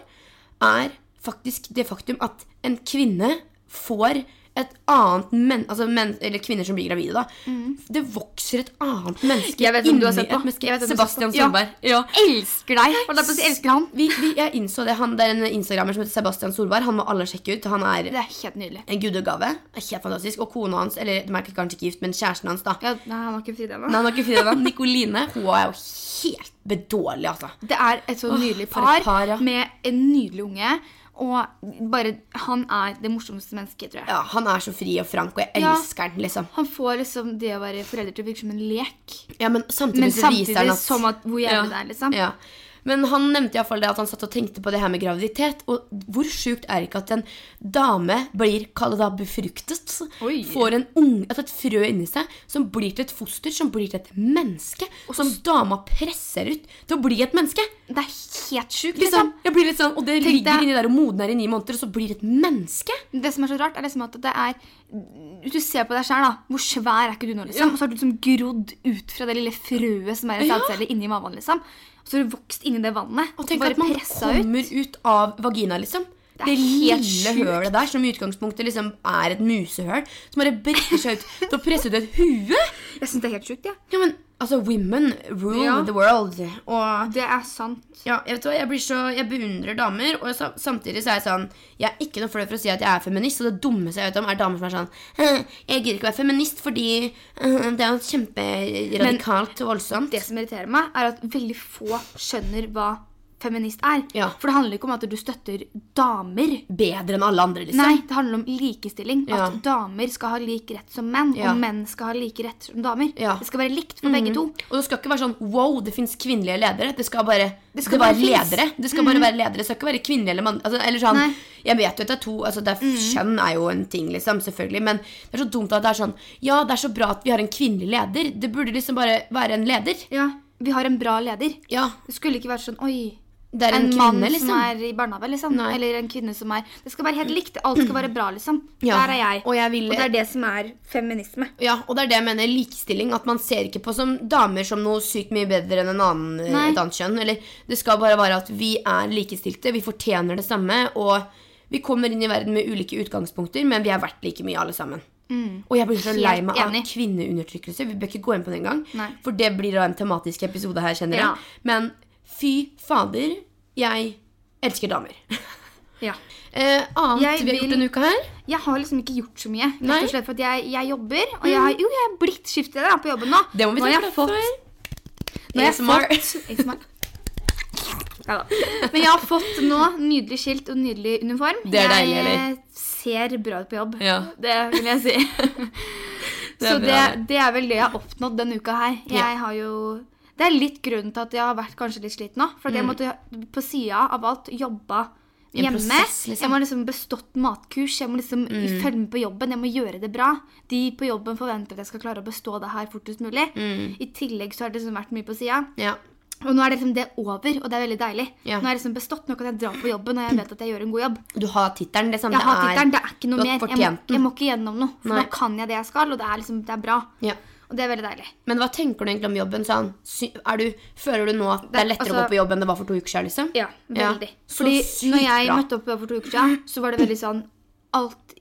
er faktisk det faktum at en kvinne får et annet men, altså men, Eller kvinner som blir gravide, da. Det vokser et annet menneske Mm. Jeg vet inni du har sett på. et menneske. Sebastian Solberg. Ja. Ja. Elsker deg! Holdt jeg på å si, elsker han. Vi, vi, jeg innså det. Han, det er en instagrammer som heter Sebastian Solberg. Han må alle sjekke ut. Han er Det er helt nydelig. en gudegave. Helt fantastisk. Og kona hans, eller de er kanskje ikke gift, men kjæresten hans, da. Ja, nei, han har ikke fridd ennå. Nei, han har ikke funnet den. Nikoline. Hun er jo helt bedårlig, altså. Det er et så nydelig par, par, ja. med en nydelig unge. Og bare Han er det morsomste mennesket, tror jeg. Ja, han er så fri og frank, og jeg Ja. elsker han, liksom. Han får liksom det å være forelder til å virke som en lek. Ja, men samtidig, Men så viser han samtidig at som at hvor jævlig Ja. det er, liksom. Ja. Men han nevnte iallfall det at han satt og tenkte på det her med graviditet. Og hvor sjukt er det ikke at en dame blir kall det da befruktet? Oi. Får en unge, altså et frø inni seg som blir til et foster, som blir til et menneske. Og som dama presser ut til å bli et menneske. Det er helt sjukt, Liksom, liksom. sånn, Og det Tenk ligger inni der og modner i ni måneder, og så blir det et menneske. Det som er så rart, er liksom at det er Hvis du ser på deg sjøl, da. Hvor svær er ikke du nå, liksom? Og så har du liksom grodd ut fra det lille frøet som er i Ja. sædcelle inni mammaen, liksom. Så har du vokst inni det vannet. Og tenk at man kommer ut. av vagina, liksom. Det Det, lille hølet der, som i utgangspunktet liksom er et musehøl, som bare bretter seg ut Du har presset ut et hue. Jeg syns det er helt sjukt, jeg. Ja, men altså, women rule Ja. the world. Og Det er sant. ja, jeg vet hva, jeg blir så, jeg beundrer damer, og så, samtidig så er jeg sånn Jeg er ikke noe flau for å si at jeg er feminist, og det dummeste jeg vet om, er damer som er sånn Jeg gidder ikke være feminist fordi det er jo kjemperadikalt og voldsomt. Det som irriterer meg, er at veldig få skjønner hva feminist er. Ja. For det handler ikke om at du støtter damer. Bedre enn alle andre, liksom. Nei, det handler om likestilling. Ja. At damer skal ha lik rett som menn, Ja. og menn skal ha like rett som damer. Det skal være likt for begge to. Og det skal ikke være sånn wow, det fins kvinnelige ledere. Det skal bare det skal det være bare ledere. Det skal bare være ledere. Det skal ikke være kvinnelige eller mann... Altså, eller sånn, Nei. jeg vet jo at det er to altså det er, Kjønn er jo en ting, liksom, selvfølgelig. Men det er så dumt at det er sånn Ja, det er så bra at vi har en kvinnelig leder. Det burde liksom bare være en leder. Ja, Vi har en bra leder. Ja, Det skulle ikke vært sånn Oi, det er en, en, kvinne, mann liksom. som er i barnehage, liksom. Nei. Eller en kvinne som er Det skal være helt likt. Alt skal være bra, liksom. Ja, Der er jeg. og jeg vil- det er det som er feminisme. Ja, og det er det jeg mener likestilling. At man ser ikke på som damer som noe sykt mye bedre enn en annen, et annet kjønn. Eller det skal bare være at vi er likestilte, vi fortjener det samme. Og vi kommer inn i verden med ulike utgangspunkter, men vi er verdt like mye alle sammen. Og jeg blir så lei meg av kvinneundertrykkelse. Vi bør ikke gå inn på det engang. For det blir da en tematisk episode her, kjenner jeg. Ja. Men fy fader, jeg elsker damer. Ja. Eh, annet Jeg vi har gjort denne uka her? Jeg har liksom ikke gjort så mye. Rett Nei. og slett for at jeg, jeg jobber, og jeg har, jo, jeg er blitt skiftleder på jobben nå. Det må vi nå har Når jeg har jeg fått Ja. Men jeg har fått nå nydelig skilt og nydelig uniform. Det er deilig, jeg eller? ser bra ut på jobb. Ja. Det vil jeg si. Så det, det er vel det jeg har oppnådd denne uka her. Jeg Ja. har jo Det er litt grunnen til at jeg har vært kanskje litt sliten nå. For at jeg måtte på sida av alt jobba Mm. En hjemme. prosess, liksom. Mm. Jeg må liksom bestått matkurs. Jeg må liksom følge med på jobben. Jeg må gjøre det bra. De på jobben forventer at jeg skal klare å bestå det her fortest mulig. Mm. I tillegg så har det liksom vært mye på sida. Ja. Og nå er det liksom det over, og det er veldig deilig. Ja. Nå er jeg liksom bestått, nå kan jeg dra på jobben, og jeg vet at jeg gjør en god jobb. Du har tittelen. Det, sånn, Jeg har tittelen, det er ikke noe mer. Jeg må, jeg må ikke gjennom noe, for Nei. nå kan jeg det jeg skal, og det er liksom, det er bra. Ja. Og det er veldig deilig. Men hva tenker du egentlig om jobben? Sånn, du, føler du nå at det er lettere lettere å altså- gå på jobb enn det var for to uker siden? Liksom? Ja, veldig. Ja. Fordi når jeg bra. møtte opp for to uker siden, så var det veldig sånn alt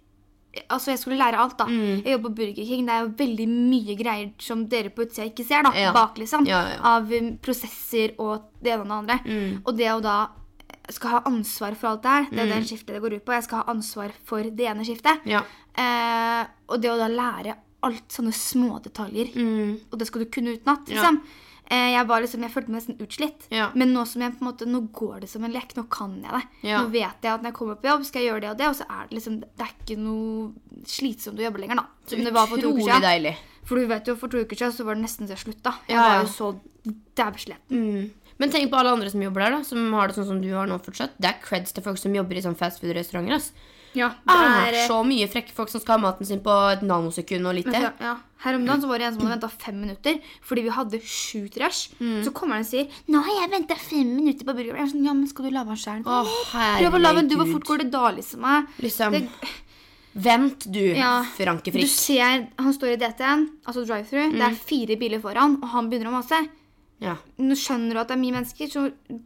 Altså, jeg skulle lære alt, da. Mm. Jeg jobber på Burger King. Det er jo veldig mye greier som dere på utsida ikke ser, da. Ja. Bak, liksom. Ja, ja. Av um, prosesser og det ene og det andre. Mm. Og det å da skal ha ansvar for alt det her, det er Mm. den skiftet det går ut på. Jeg skal ha ansvar for det ene skiftet. Ja. Eh, og det å da lære alt sånne små detaljer, Mm. og det skal du kunne utenat, liksom. Ja. jeg var liksom, jeg følte meg nesten utslitt. Ja. Men nå som jeg på en måte, nå går det som en lek. Nå kan jeg det. Ja. Nå vet jeg at når jeg kommer på jobb, skal jeg gjøre det og det. Og så er det liksom, det er ikke noe slitsomt å jobbe lenger, da. Som det var for to uker siden. deilig. For du vet jo, for to uker siden så var det nesten så jeg slutta. Jeg var jo så dævsliten. Mm. Men tenk på alle andre som jobber der, da. Som har det sånn som du har nå fortsatt. Det er creds til folk som jobber i sånn fastfood-restauranter. Ja, Det det er er, eh, så mye frekke folk som skal ha maten sin på et nanosekund og litt til. ja. Her om dagen så var det en som hadde venta fem minutter fordi vi hadde sjukt rush. Mm. Så kommer han og sier 'Nå har jeg venta fem minutter på burger'. Jeg er sånn, ja, men skal du lage den sjøl? Å, Prøv å lage den, du, hvor fort går det da, liksom? Liksom. Det, Vent, du, Ja. Franke Du ser, Han står i DT-en, altså drive-through. Det er fire biler foran, og han begynner å mase. Ja. Nå skjønner du at det er mye mennesker, så,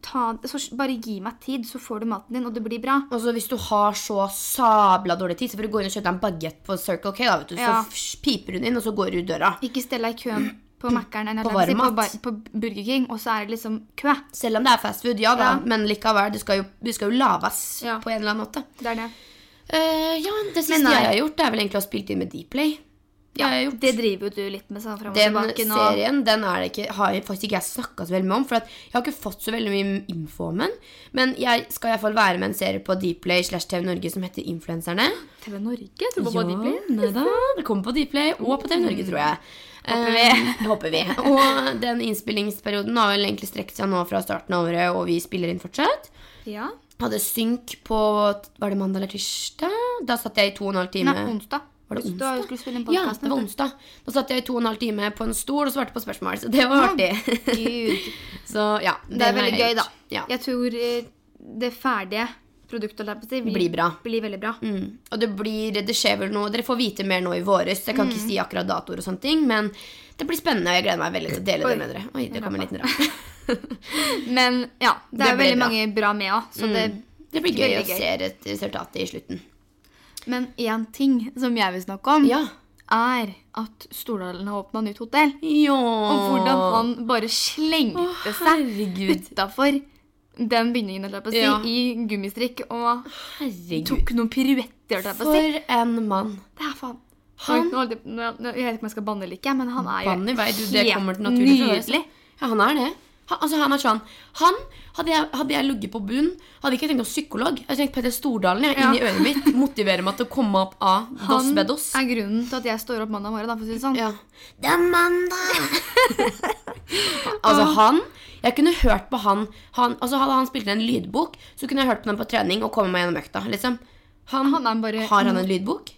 ta, så bare gi meg tid, så får du maten din, og det blir bra. Og så hvis du har så sabla dårlig tid, så får du gå inn og kjøpe deg en bagett på Circle K, da, vet du. Så Ja. Så piper hun inn, og så går du ut døra. Ikke stell deg i køen på Mækkern eller På på, på Burger King, og så er det liksom kø. Selv om det er fast food, ja da, Ja. men likevel, det skal jo, du skal jo laves Ja. på en eller annen måte. Det er det. Uh, ja, det siste jeg har gjort, det er vel egentlig å ha spilt inn med Dplay. Gjort. Det driver jo du litt med sånn fram og Den tilbake nå. serien den ikke, har jeg faktisk ikke jeg snakka så veldig mye om. For jeg har ikke fått så veldig mye info om den. Men jeg skal iallfall være med en serie på Dplay slash TV Norge som heter Influenserne. TV Norge? Jeg tror på Dplay. neida, det kommer på Dplay og på TV Norge, tror jeg. Håper vi. Eh, håper vi. Og den innspillingsperioden har vel egentlig strekt seg nå fra starten av året, og vi spiller inn fortsatt. Ja. Hadde synk på Var det mandag eller tirsdag? Da satt jeg i to og en halv time. Nei, onsdag. Var det Du onsdag? skulle spille inn Ja, det var onsdag. Da satt jeg i to og en halv time på en stol og svarte på spørsmål. Så det var artig. Så ja. Det er veldig gøy, da. Ja. Jeg tror eh, det ferdige produktet Blir bra. Blir veldig bra. Mm. Og det blir Det skjer vel noe Dere får vite mer nå i våres. Jeg kan Mm. ikke si akkurat datoer og sånne ting, men det blir spennende. og Jeg gleder meg veldig til å dele Oi. det med dere. Oi, det kom en liten. Men ja, det, Det er veldig bra. mange bra med òg, så det Det blir gøy gøy å se resultatet i slutten. Men én ting som jeg vil snakke om, Ja. er at Stordalen har åpna nytt hotell. Ja. Og hvordan han bare slengte seg utafor den bygningen å si, Ja. i gummistrikk og Herregud. tok noen piruetter. å si. For en mann. Det er faen Han- jeg- vet ikke om jeg skal banne eller ikke, men han er jo helt nydelig. Ja, han er det. Han, altså, han er sånn Han, hadde jeg, hadde jeg ligget på bunn, hadde ikke jeg tenkt noen psykolog. Jeg hadde tenkt Petter Stordalen jeg, inn i øret mitt. Motivere meg til å komme opp av Dos Han er grunnen til at jeg står opp mandag morgen. Da, for å si det sånn. Ja. Det er mandag! altså, han Jeg kunne hørt på han, han altså, Hadde han spilt inn en lydbok, så kunne jeg hørt på den på trening og komme meg gjennom økta. Liksom. Han, Han bare Har han en lydbok?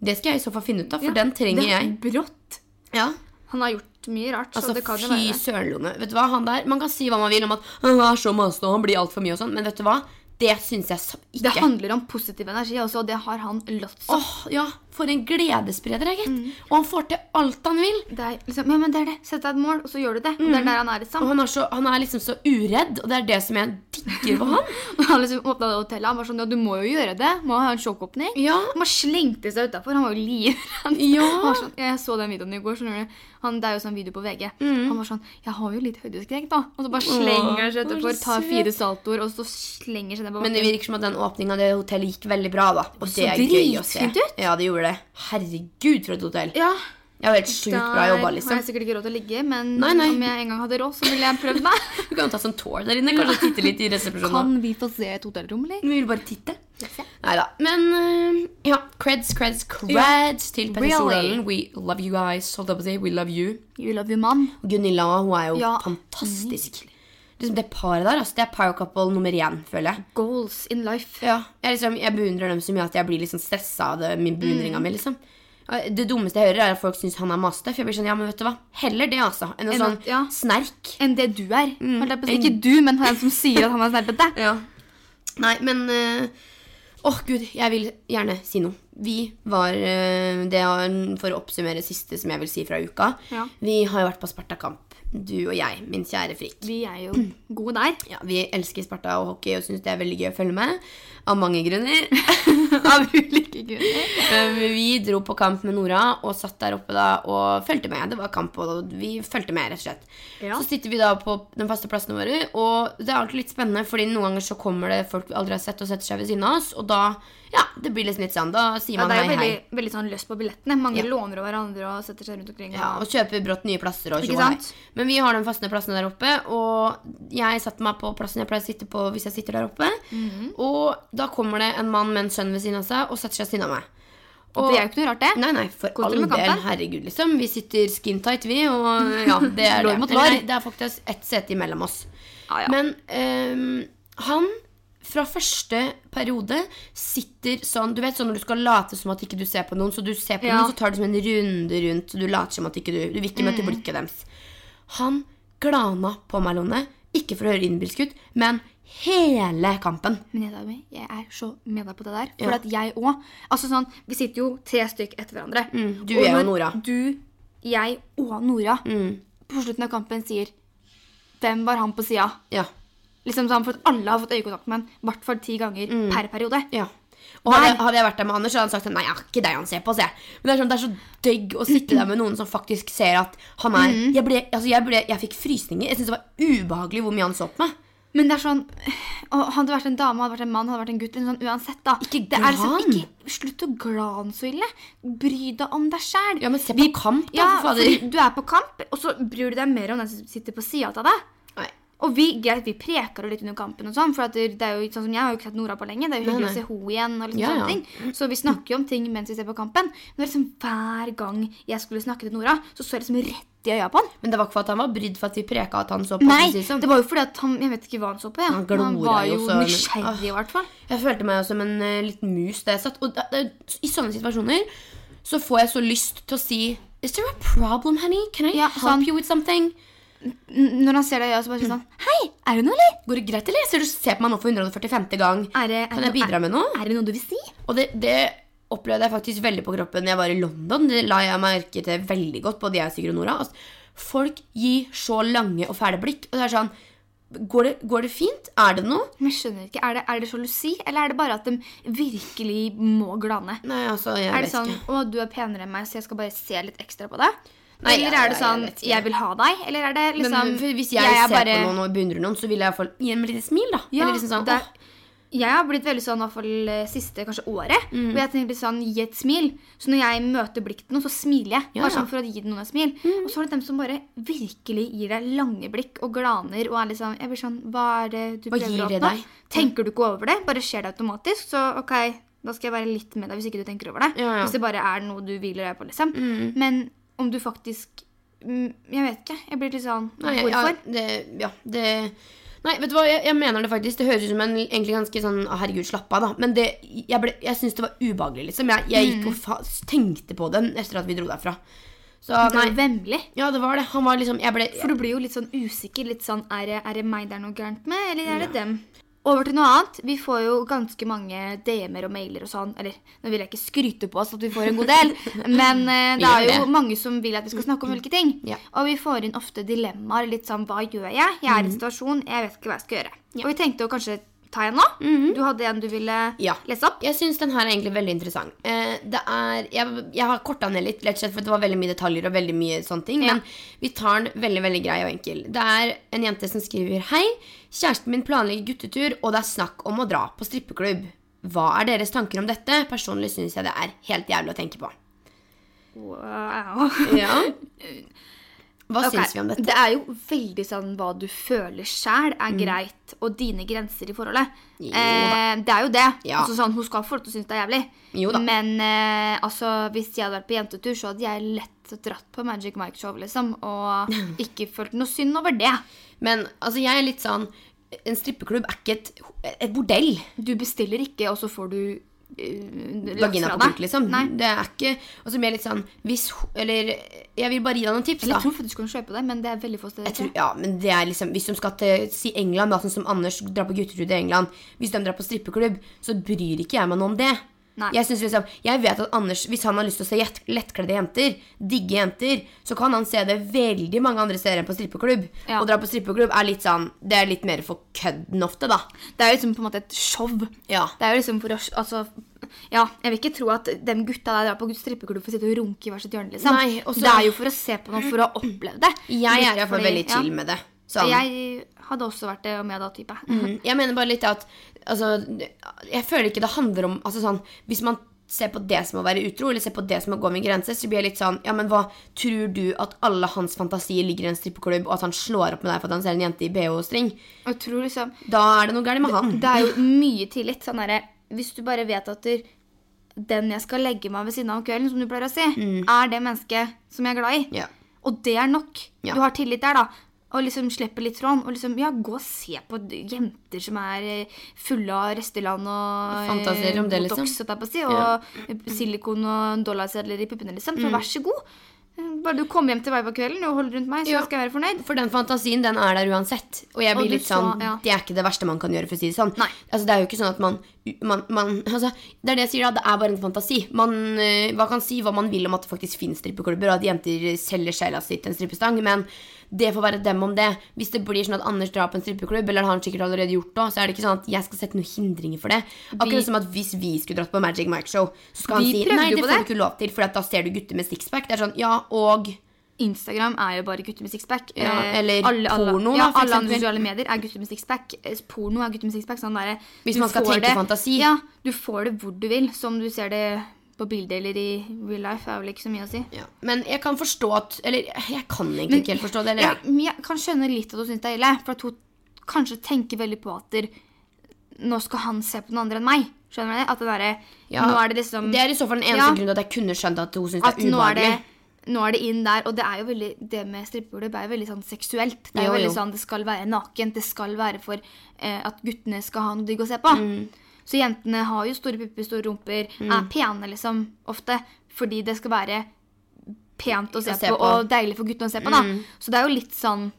Det skal jeg i så fall finne ut av, for Ja, den trenger det er jeg. Brått. Ja. Han har gjort mye rart, Altså, så det kan fy søren. Vet du hva, han der, Man kan si hva man vil om at han er så masete og han blir altfor mye og sånn, men vet du hva? Det syns jeg ikke. Det handler om positiv energi også, og det har han lots av. Åh, ja, For en gledesspreder, gitt. Mm. Og han får til alt han vil. Det er liksom, ja, men det er det. Sett deg et mål, og så gjør du det. Og det er der han er, Og liksom. han er, så, han er liksom så uredd, og det er det som jeg digger ved han. Og han liksom åpna det hotellet. Han var sånn Ja, du må jo gjøre det. Må ha en sjokkåpning. Ja. Han bare slengte seg utafor. Han var jo livredd. Ja. Sånn, jeg så den videoen i går. skjønner du. Han, det er jo sånn video på VG. Han var sånn Jeg har jo litt høydeskrekk, da. Og så bare slenger han seg Åh, utafor, tar fire saltoer, og så slenger seg ned på Men det virker som at den åpninga av det hotellet gikk veldig bra, da. Og så det er gøy å se. ut. Ja, det gjorde det. Herregud, for et hotell. Ja, Jeg har helt sjukt bra jobba, har liksom. jeg sikkert ikke råd til å ligge, men Nei, nei. om jeg en gang hadde råd, så ville jeg prøvd meg. Du kan jo ta sånn tour der inne. Kanskje titte litt i resepsjonen. Kan vi få se et hotellrom, eller? Vi vil bare titte. Nei da. Men eh, ja, creds, creds, creds til Petter Really? We love you guys. Holdt jeg på å si. We love you. You love you, mom. Gunilla hun er jo Ja, fantastisk. Liksom Det paret der, altså, det er power couple nummer én, føler jeg. Goals in life. Ja, jeg, liksom, jeg beundrer dem så mye at jeg blir liksom stressa av det, min beundring av meg. liksom Det dummeste jeg hører, er at folk syns han er masete. For jeg blir sånn, ja, men vet du hva? Heller det, altså. Enn en sånn ja. snerk. Enn det du er. Mm. Det er. Ikke du, men han som sier at han er snerpete. Ja. Nei, men eh, Åh, gud, jeg vil gjerne si noe. Vi var uh, Det er for å oppsummere siste som jeg vil si fra uka. Ja. Vi har jo vært på Spartakamp. Du og jeg, min kjære Frikk. Vi er jo gode der. Ja, vi elsker Sparta og hockey og syns det er veldig gøy å følge med. Av mange grunner. av ulike grunner. Vi dro på kamp med Nora og satt der oppe da og fulgte med. Det var kamp, og vi fulgte med, rett og slett. Ja. Så sitter vi da på den faste plassene våre, og det er alltid litt spennende, fordi noen ganger så kommer det folk vi aldri har sett og setter seg ved siden av oss, og da ja, det blir liksom litt sånn. Da sier Ja, man det er jo veldig, hei. veldig sånn løst på billettene. Mange Ja. låner av hverandre og setter seg rundt omkring. Ja, og- og kjøper brått nye plasser og hei. sant? Men vi har de faste plassene der oppe, og jeg satte meg på plassen jeg pleier å sitte på hvis jeg sitter der oppe. Mhm. Og da kommer det en mann med en sønn ved siden av seg og setter seg ved siden av meg. Og, det er jo ikke noe rart, det. Nei, nei, for all del. Herregud, liksom. Vi sitter skin tight, vi, og ja, det er det. Eller det er faktisk ett sete imellom oss. Ah, ja. Men um, han fra første periode sitter sånn Du vet sånn når du skal late som at ikke du ser på noen, så du ser på Ja. noen, så tar du som en runde rundt, så du later som at ikke du Du vil ikke Mm. blikket deres. Han glana på meg, Lone. Ikke for å høre innbilsk ut, men hele kampen. Men jeg er så med deg på det der. For Ja. at jeg òg Altså sånn, Vi sitter jo tre stykk etter hverandre. Mm, du, Og jeg og Nora. Du, jeg og Nora Mm, på slutten av kampen sier Hvem var han på sida? ja. Liksom sånn, For at alle har fått øyekontakt med han i hvert fall ti ganger Mm. per periode. Ja. Og hadde, hadde jeg vært der med Anders, så hadde han sagt nei, jeg er ikke deg han ser på, se. Men det er, sånn, det er så døgg å sitte der med noen som faktisk ser at han er Mm. Jeg, ble, altså, jeg, ble, jeg fikk frysninger. Jeg syntes det var ubehagelig hvor mye han så på meg. Men det er sånn Hadde det vært en dame, hadde det vært en mann, hadde det vært en gutt liksom sånn, Uansett, da. Ikke det er liksom, ikke, Slutt å glane så ille. Bry deg om deg sjæl. Ja, men se på kamp, da, Ja, for fader. du er på kamp, og så bryr du deg mer om den som sitter på sida av deg. Og vi, greit, vi preker litt under kampen, og sånn, for det, det er jo sånn som jeg har jo ikke sett Nora på lenge. Det er jo hyggelig å se henne igjen. og liksom Ja, sånne ja. ting. Så vi snakker jo om ting mens vi ser på kampen. Men liksom hver gang jeg skulle snakke til Nora, så så jeg liksom rett i øya på han. Men det var ikke for at han var brydd for at vi preka at han så på. Nei, for det det var jo fordi at han Jeg vet ikke hva han så på, ja. Han han var jo også, nysgjerrig, i hvert fall. Jeg følte meg som en uh, liten mus da jeg satt. Og da, da, I sånne situasjoner så får jeg så lyst til å si Is there a problem, honey? Can I Ja, help sånn. you with something? Når han ser deg i øya, så bare sier han Hei, er det noe, eller? Går det greit, eller? Ser du ser på meg nå for 145. gang. Er det, er Kan jeg bidra med noe? Er, er det noe du vil si? Og det, det opplevde jeg faktisk veldig på kroppen når jeg var i London. Det la jeg merke til veldig godt, både jeg og Sigrid og Nora. Altså, folk gir så lange og fæle blikk. Og det er sånn Går det, går det fint? Er det noe? Men skjønner ikke, Er det, er det sjalusi, eller er det bare at de virkelig må glane? Nei, altså, jeg Er det vet sånn ikke. 'Å, du er penere enn meg, så jeg skal bare se litt ekstra på deg'? Nei, eller er det sånn jeg 'jeg, vil ha deg'? Eller er det liksom Men hvis jeg, jeg ser bare- på noen og beundrer noen, så vil jeg iallfall gi dem et lite smil, da. Ja, Eller liksom sånn, det åh, Jeg har blitt veldig sånn i hvert fall eh, siste kanskje året. Mm. Hvor jeg tenker litt sånn, gi et smil. Så når jeg møter blikket til noen, så smiler jeg. Ja, Bare ja. Mm. sånn for å gi noen et smil. Og så er det dem som bare virkelig gir deg lange blikk og glaner. Og er litt sånn, jeg blir sånn, Hva er det du prøver å oppnå? Tenker du ikke over det? Bare skjer det automatisk. Så ok, da skal jeg være litt med deg hvis ikke du tenker over det. Ja, ja. Hvis det bare er noe du hviler deg på, liksom. Men om du faktisk mm, Jeg vet ikke. Jeg blir litt sånn Nei, Hvorfor? Ja, det, ja, det Nei, vet du hva, jeg, jeg mener det faktisk. Det høres ut som en egentlig ganske sånn «Å, Herregud, slapp av, da. Men det, jeg, ble- jeg syns det var ubehagelig, liksom. Jeg, jeg gikk og fa tenkte på den etter at vi dro derfra. Så nei. vemmelig. Ja, det var det. Han var liksom Jeg ble For du blir jo litt sånn usikker. Litt sånn, Er det, er det meg det er noe gærent med, eller er det dem? Over til noe annet. Vi får jo ganske mange DM-er og mailer og sånn. Eller nå vil jeg ikke skryte på oss at vi får en god del, men eh, det er jo mange som vil at vi skal snakke om ulike ting. Ja. Og vi får inn ofte dilemmaer. Litt sånn hva gjør jeg? Jeg er i en situasjon, jeg vet ikke hva jeg skal gjøre. Og vi tenkte å kanskje ta en nå. Du hadde en du ville Ja. lese opp? Jeg syns den her er egentlig veldig interessant. Eh, det er, jeg, jeg har korta ned litt, rett og slett for det var veldig mye detaljer og veldig mye sånne ting. Ja. Men vi tar den veldig veldig grei og enkel. Det er en jente som skriver Hei, kjæresten min planlegger guttetur, og det er snakk om å dra på strippeklubb. Hva er deres tanker om dette? Personlig syns jeg det er helt jævlig å tenke på. Wow. Ja. Hva okay. syns vi om dette? Det er jo veldig sånn hva du føler sjæl er greit, og dine grenser i forholdet. Mm. Eh, det er jo det. Ja. Altså, sånn, hun skal få lov til å synes det er jævlig. Men eh, altså, hvis jeg hadde vært på jentetur, så hadde jeg lett dratt på Magic Mike-show, liksom. Og ikke følt noe synd over det. Men altså, jeg er litt sånn En strippeklubb er ikke et, et bordell. Du bestiller ikke, og så får du Vagina på bruk liksom. Nei. Det er ikke Og så blir jeg litt sånn hvis Eller jeg vil bare gi deg noen tips, da. jeg tror faktisk du kan kjøpe det, men det er veldig få steder. Tror, ja, men det er liksom Hvis de skal til si England, da, sånn som Anders drar på guttetur i England Hvis de drar på strippeklubb, så bryr ikke jeg meg noe om det. Nei. Jeg, synes liksom, jeg vet at Anders, hvis han har lyst til å se lettkledde jenter, digge jenter, så kan han se det veldig mange andre steder enn på strippeklubb. Ja. Å dra på strippeklubb er litt sånn Det er litt mer for kødden ofte, da. Det er jo liksom på en måte et show. Ja. Det er jo liksom for å Altså, ja, jeg vil ikke tro at de gutta der drar på strippeklubb for å sitte og runke i hvert sitt hjørne, liksom. Nei, også, Det er jo for å se på noe, for å oppleve det. Jeg er iallfall veldig chill med det. Sånn. Jeg hadde også vært det om jeg hadde hatt type. Mm, Jeg mener bare litt at altså, Jeg føler ikke det handler om altså sånn, Hvis man ser på det som å være utro, eller ser på det som å gå med grenser, så blir jeg litt sånn Ja, men hva tror du at alle hans fantasier ligger i en strippeklubb, og at han slår opp med deg for at han ser en jente i bh-string? Liksom Da er det noe galt med han. Det er jo mye tillit. Sånn derre Hvis du bare vet at du, den jeg skal legge meg ved siden av om kvelden, som du pleier å si, er det mennesket som jeg er glad i. Yeah. Og det er nok. Ja. Du har tillit der, da. Og liksom slipper litt han. Og liksom, ja, gå og se på jenter som er eh, fulle av Resteland og Fantasier om det, liksom. Botox, si, og silikon og dollarsedler i puppene, liksom. Mm. Så vær så god. Eh, Bare du kommer hjem til meg på kvelden og holder rundt meg, så Ja. skal jeg være fornøyd. For den fantasien, den er der uansett. Og jeg blir og litt sånn så- ja. Det er ikke det verste man kan gjøre, for å si det sånn. Nei. Altså, det er jo ikke sånn at man, man, man altså, Det er det jeg sier, da. Det er bare en fantasi. Man, eh, man kan si hva man vil om at det faktisk finnes strippeklubber, og at jenter selger sjela si til en strippestang, men det får være dem om det. Hvis det blir sånn at Anders drar på en strippeklubb, eller han sikkert allerede gjort det, så er det ikke sånn at jeg skal sette noen hindringer for det. Akkurat som at hvis vi skulle dratt på Magic Mike Show, så skal han si nei, det får det. du ikke lov til, for at da ser du gutter med sixpack. Det er sånn, ja, og Instagram er jo bare gutter med sixpack. Ja, Eh, eller porno, ja, alle andre sosiale medier er gutter med sixpack. Eh, Porno er gutter med sixpack. Sånn der, Hvis man skal tenke det- fantasi. Ja, du får det hvor du vil. Som du ser det på bildet eller i real life, er vel ikke så mye å si. ja. Men jeg kan forstå at Eller jeg kan egentlig Men- ikke helt forstå det. Eller, Ja, men jeg kan skjønne litt at hun syns det er ille. For at hun kanskje tenker veldig på at der, nå skal han se på noen andre enn meg. Skjønner du det? At det derre Ja, Nå er det liksom Det er i så fall den eneste Ja. grunnen til at jeg kunne skjønt at hun syns det er ubehagelig. nå er det inn der. Og det er jo veldig, det med strippeklubb er jo veldig sånn seksuelt. Det er jo, Jo, veldig sånn, det skal være nakent. Det skal være for eh, at guttene skal ha noe digg å se på. Mm. Så jentene har jo store pupper, store rumper, er pene liksom ofte. Fordi det skal være pent å se, Å se på, på. Mm. og deilig for guttene å se på. da. Så det er jo litt sånn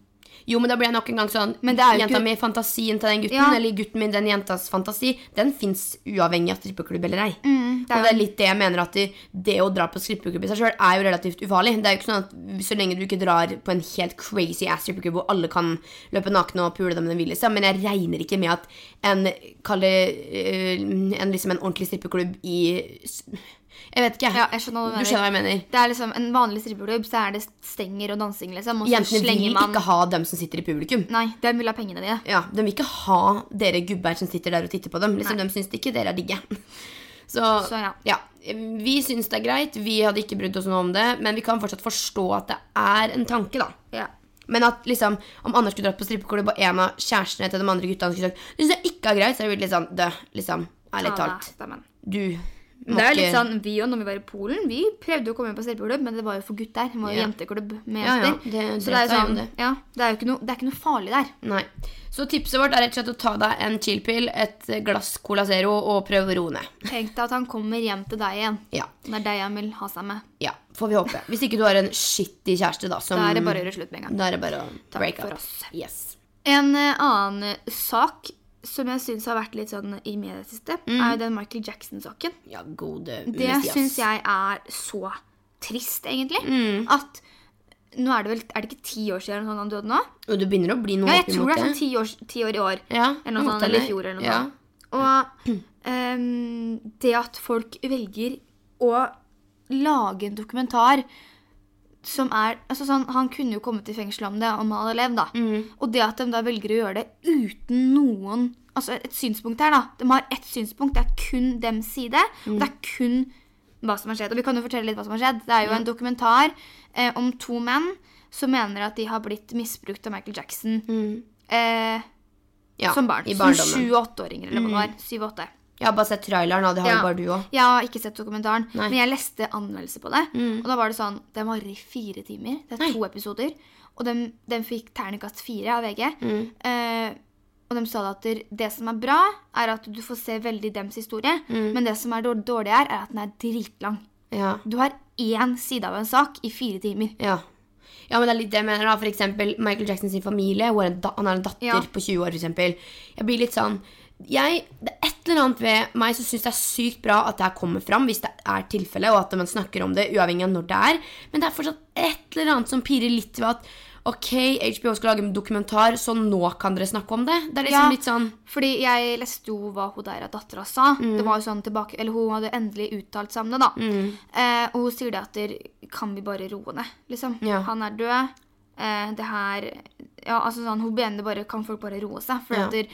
Jo, men da blir jeg nok en gang sånn Men det er Jenta ikke- mi, fantasien til den gutten, Ja. eller gutten min, den jentas fantasi, den fins uavhengig av strippeklubb eller ei. Mm, det er og det er litt det jeg mener at det, det å dra på strippeklubb i seg sjøl er jo relativt ufarlig. Det er jo ikke sånn at Så lenge du ikke drar på en helt crazy ass strippeklubb hvor alle kan løpe nakne og pule dem de vil, liksom. Men jeg regner ikke med at en Kall det eh, en, liksom en ordentlig strippeklubb i Jeg vet ikke. Ja, jeg skjønner du Du skjønner hva jeg mener. Det er liksom En vanlig strippeklubb så er det stenger og dansing, liksom. Og så Jentene vil man ikke ha dem som sitter i publikum. Nei, de vil ha pengene dine. Ja, De vil ikke ha dere gubber som sitter der og titter på dem. Liksom, Nei. De syns ikke dere er digge. Så, Så ja. Vi syns det er greit. Vi hadde ikke brydd oss noe om det. Men vi kan fortsatt forstå at det er en tanke, da. Ja. Men at liksom, om Anders skulle dratt på strippeklubb, og en av kjærestene til de andre gutta skulle sagt Det syns jeg ikke er greit, så er det litt sånn død, liksom. Ærlig talt. Du Det er litt sånn, Vi og når vi var i Polen, vi prøvde å komme inn på strippeklubb, men det var jo for gutter. Det var jo Ja. jenteklubb med Ja, ja, jenter. det så det er sånn, det. ja, det er jo ikke noe, det er ikke noe farlig der. Nei. Så tipset vårt er rett og slett å ta deg en chillpill, et glass Cola Zero og prøve å roe ned. Tenk deg at han kommer hjem til deg igjen. Ja. Det er deg han vil ha seg med. ja. Får vi håpe. Hvis ikke du har en skittig kjæreste, da. Som, Da er det bare å gjøre slutt med en gang. Da er det bare å break for up. oss. Yes. En eh, annen sak som jeg syns har vært litt sånn i media siste, siste, er jo den Michael Jackson-saken. Ja, gode Det syns jeg er så trist, egentlig. Mm. At nå er det vel Er det ikke ti år siden han døde nå? Og du begynner å bli noe Ja, jeg tror det er sånn ti år, ti år i år. Ja, Eller noe sånt, eller i fjor, eller noe ja. Og um, det at folk velger å lage en dokumentar som er altså sånn, Han kunne jo kommet i fengsel om det om han hadde levd. da. Mm. Og det at de da velger å gjøre det uten noen Altså et synspunkt her, da. De har ett synspunkt. Det er kun dems side. Og det er kun hva som har skjedd. Og vi kan jo fortelle litt hva som har skjedd. Det er jo en dokumentar eh, om to menn som mener at de har blitt misbrukt av Michael Jackson eh, Ja, som barn. I Som sju- og åtteåringer, eller hva det var. Syv-åtte. Jeg har bare sett traileren, og det har jo Ja. bare du òg. Jeg har ikke sett dokumentaren, Nei. men jeg leste anmeldelse på det. Og da var det sånn Den varer i fire timer. Det er Nei. to episoder. Og den, den fikk terningkast fire av VG. Mm. Eh, og de sa at det- som er bra, er at du får se veldig dems historie. Mm. Men det som er dårlig, er, er at den er dritlang. Ja. Du har én side av en sak i fire timer. Ja. ja, men det er litt det jeg mener. da For eksempel Michael Jackson sin familie. Han har en datter Ja. på 20 år, for eksempel. Jeg blir litt sånn jeg, Det er et eller annet ved meg som syns det er sykt bra at det her kommer fram, hvis det er tilfelle, og at man snakker om det uavhengig av når det er. Men det er fortsatt et eller annet som pirrer litt ved at ok, HBO skal lage en dokumentar, så nå kan dere snakke om det. Det er liksom Ja. litt sånn Fordi jeg leste jo hva hun der dattera sa. Mm. Det var jo sånn tilbake, eller Hun hadde endelig uttalt seg om det, da. Mm. Eh, og hun sier det at der, kan vi bare roe ned, liksom. Ja. Han er død. Eh, det her Ja, altså sånn, Hun mener bare Kan folk bare roe seg? For Ja. at der,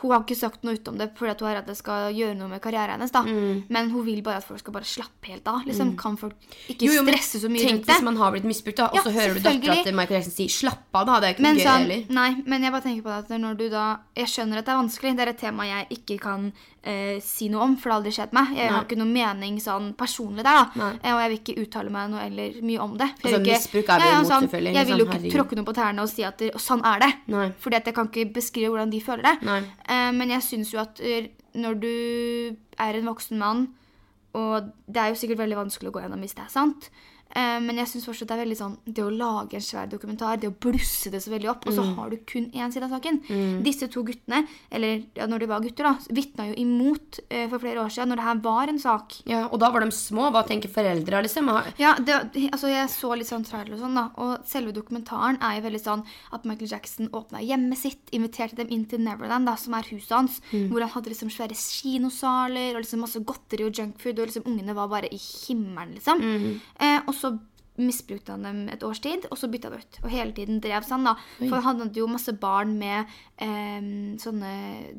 hun har ikke sagt noe ut om det fordi hun er redd det skal gjøre noe med karrieren hennes. da. Mm. Men hun vil bare at folk skal bare slappe helt av. liksom. Kan folk ikke Jo, jo, stresse så mye Tenk rundt det? hvis man har blitt misbrukt, da, og Ja, så hører du dattera til Michael Jackson si 'slapp av', da. Det er ikke Men noe gøy sånn, heller. nei, men jeg bare tenker på det at når du da Jeg skjønner at det er vanskelig. Det er et tema jeg ikke kan eh, si noe om, for det har aldri skjedd meg. Jeg har ikke noe mening sånn personlig der, da. Eh, og jeg vil ikke uttale meg noe eller mye om det. For Altså, ikke- misbruk er vi Ja, sånn, selvfølgelig, Jeg vil jo liksom, ikke tråkke noe på tærne og si at det, og sånn er det. Nei. Fordi at jeg kan ikke beskrive hvordan de føler det. Eh, men jeg syns jo at eh, når du er en voksen mann, og det er jo sikkert veldig vanskelig å gå gjennom hvis det er sant, men jeg syns fortsatt det er veldig sånn Det å lage en svær dokumentar, det å blusse det så veldig opp, og så har du kun én side av saken. Disse to guttene, eller ja, når de var gutter, da, vitna jo imot uh, for flere år siden, når det her var en sak. Ja, Og da var de små. Hva tenker foreldra, liksom? Ja, det, altså Jeg så litt sånn trailer og sånn, da. Og selve dokumentaren er jo veldig sånn at Michael Jackson åpna hjemmet sitt, inviterte dem inn til Neverland, da, som er huset hans, hvor han hadde liksom svære kinosaler og liksom masse godteri og junkfood, og liksom ungene var bare i himmelen, liksom. Eh, og så misbrukte han dem et års tid, og så bytta han ut. Og hele tiden drev sånn, da. For han hadde jo masse barn med eh, sånne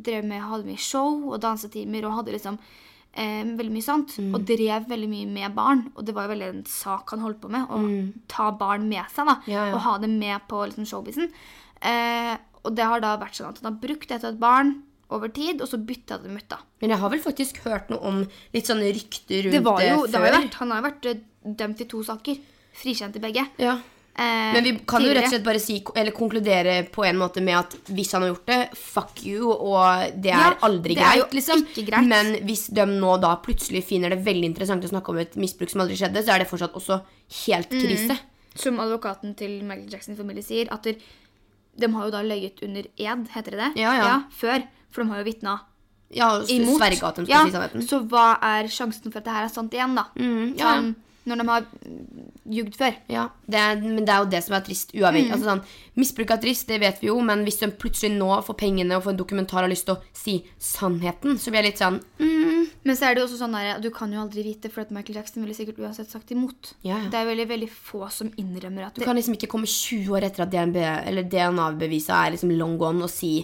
Drev med, hadde mye show og dansetimer og hadde liksom eh, veldig mye sånt. Og drev veldig mye med barn. Og det var jo veldig en sak han holdt på med. Å ta barn med seg da, Ja, ja. og ha dem med på liksom, showbizen. Eh, og det har da vært sånn at han har brukt dette et barn over tid, og så bytta dem ut. da. Men jeg har vel faktisk hørt noe om litt sånne rykter rundt Det var jo, det det har jo før. vært, han har jo vært eh, dømt i to saker. Frikjent i begge. Ja. Eh, Men vi kan jo rett og slett bare si, eller konkludere på en måte med at hvis han har gjort det, fuck you, og det er Ja, aldri det er greit, liksom. ikke greit. Men hvis de nå da plutselig finner det veldig interessant å snakke om et misbruk som aldri skjedde, så er det fortsatt også helt Mm. krise. Som advokaten til Michael Jacksons familie sier, at de har jo da løyet under ed, heter det det? Ja, ja. før. For de har jo vitna Ja, imot. ja. Så hva er sjansen for at det her er sant igjen, da? Mm, ja. Sånn, når de har jugd før. Ja, det er, men det er jo det som er trist uavhengig. Mm. Altså sånn, misbruk er trist, det vet vi jo, men hvis de plutselig nå får pengene og får en dokumentar og har lyst til å si sannheten, så blir jeg litt sånn mm, Men så er det jo også sånn der, du kan jo aldri vite, for at Michael Jackson ville sikkert uansett sagt imot. Ja, ja. Det er veldig veldig få som innrømmer at Du det, kan liksom ikke komme 20 år etter at DNA-beviset er liksom long gone, og si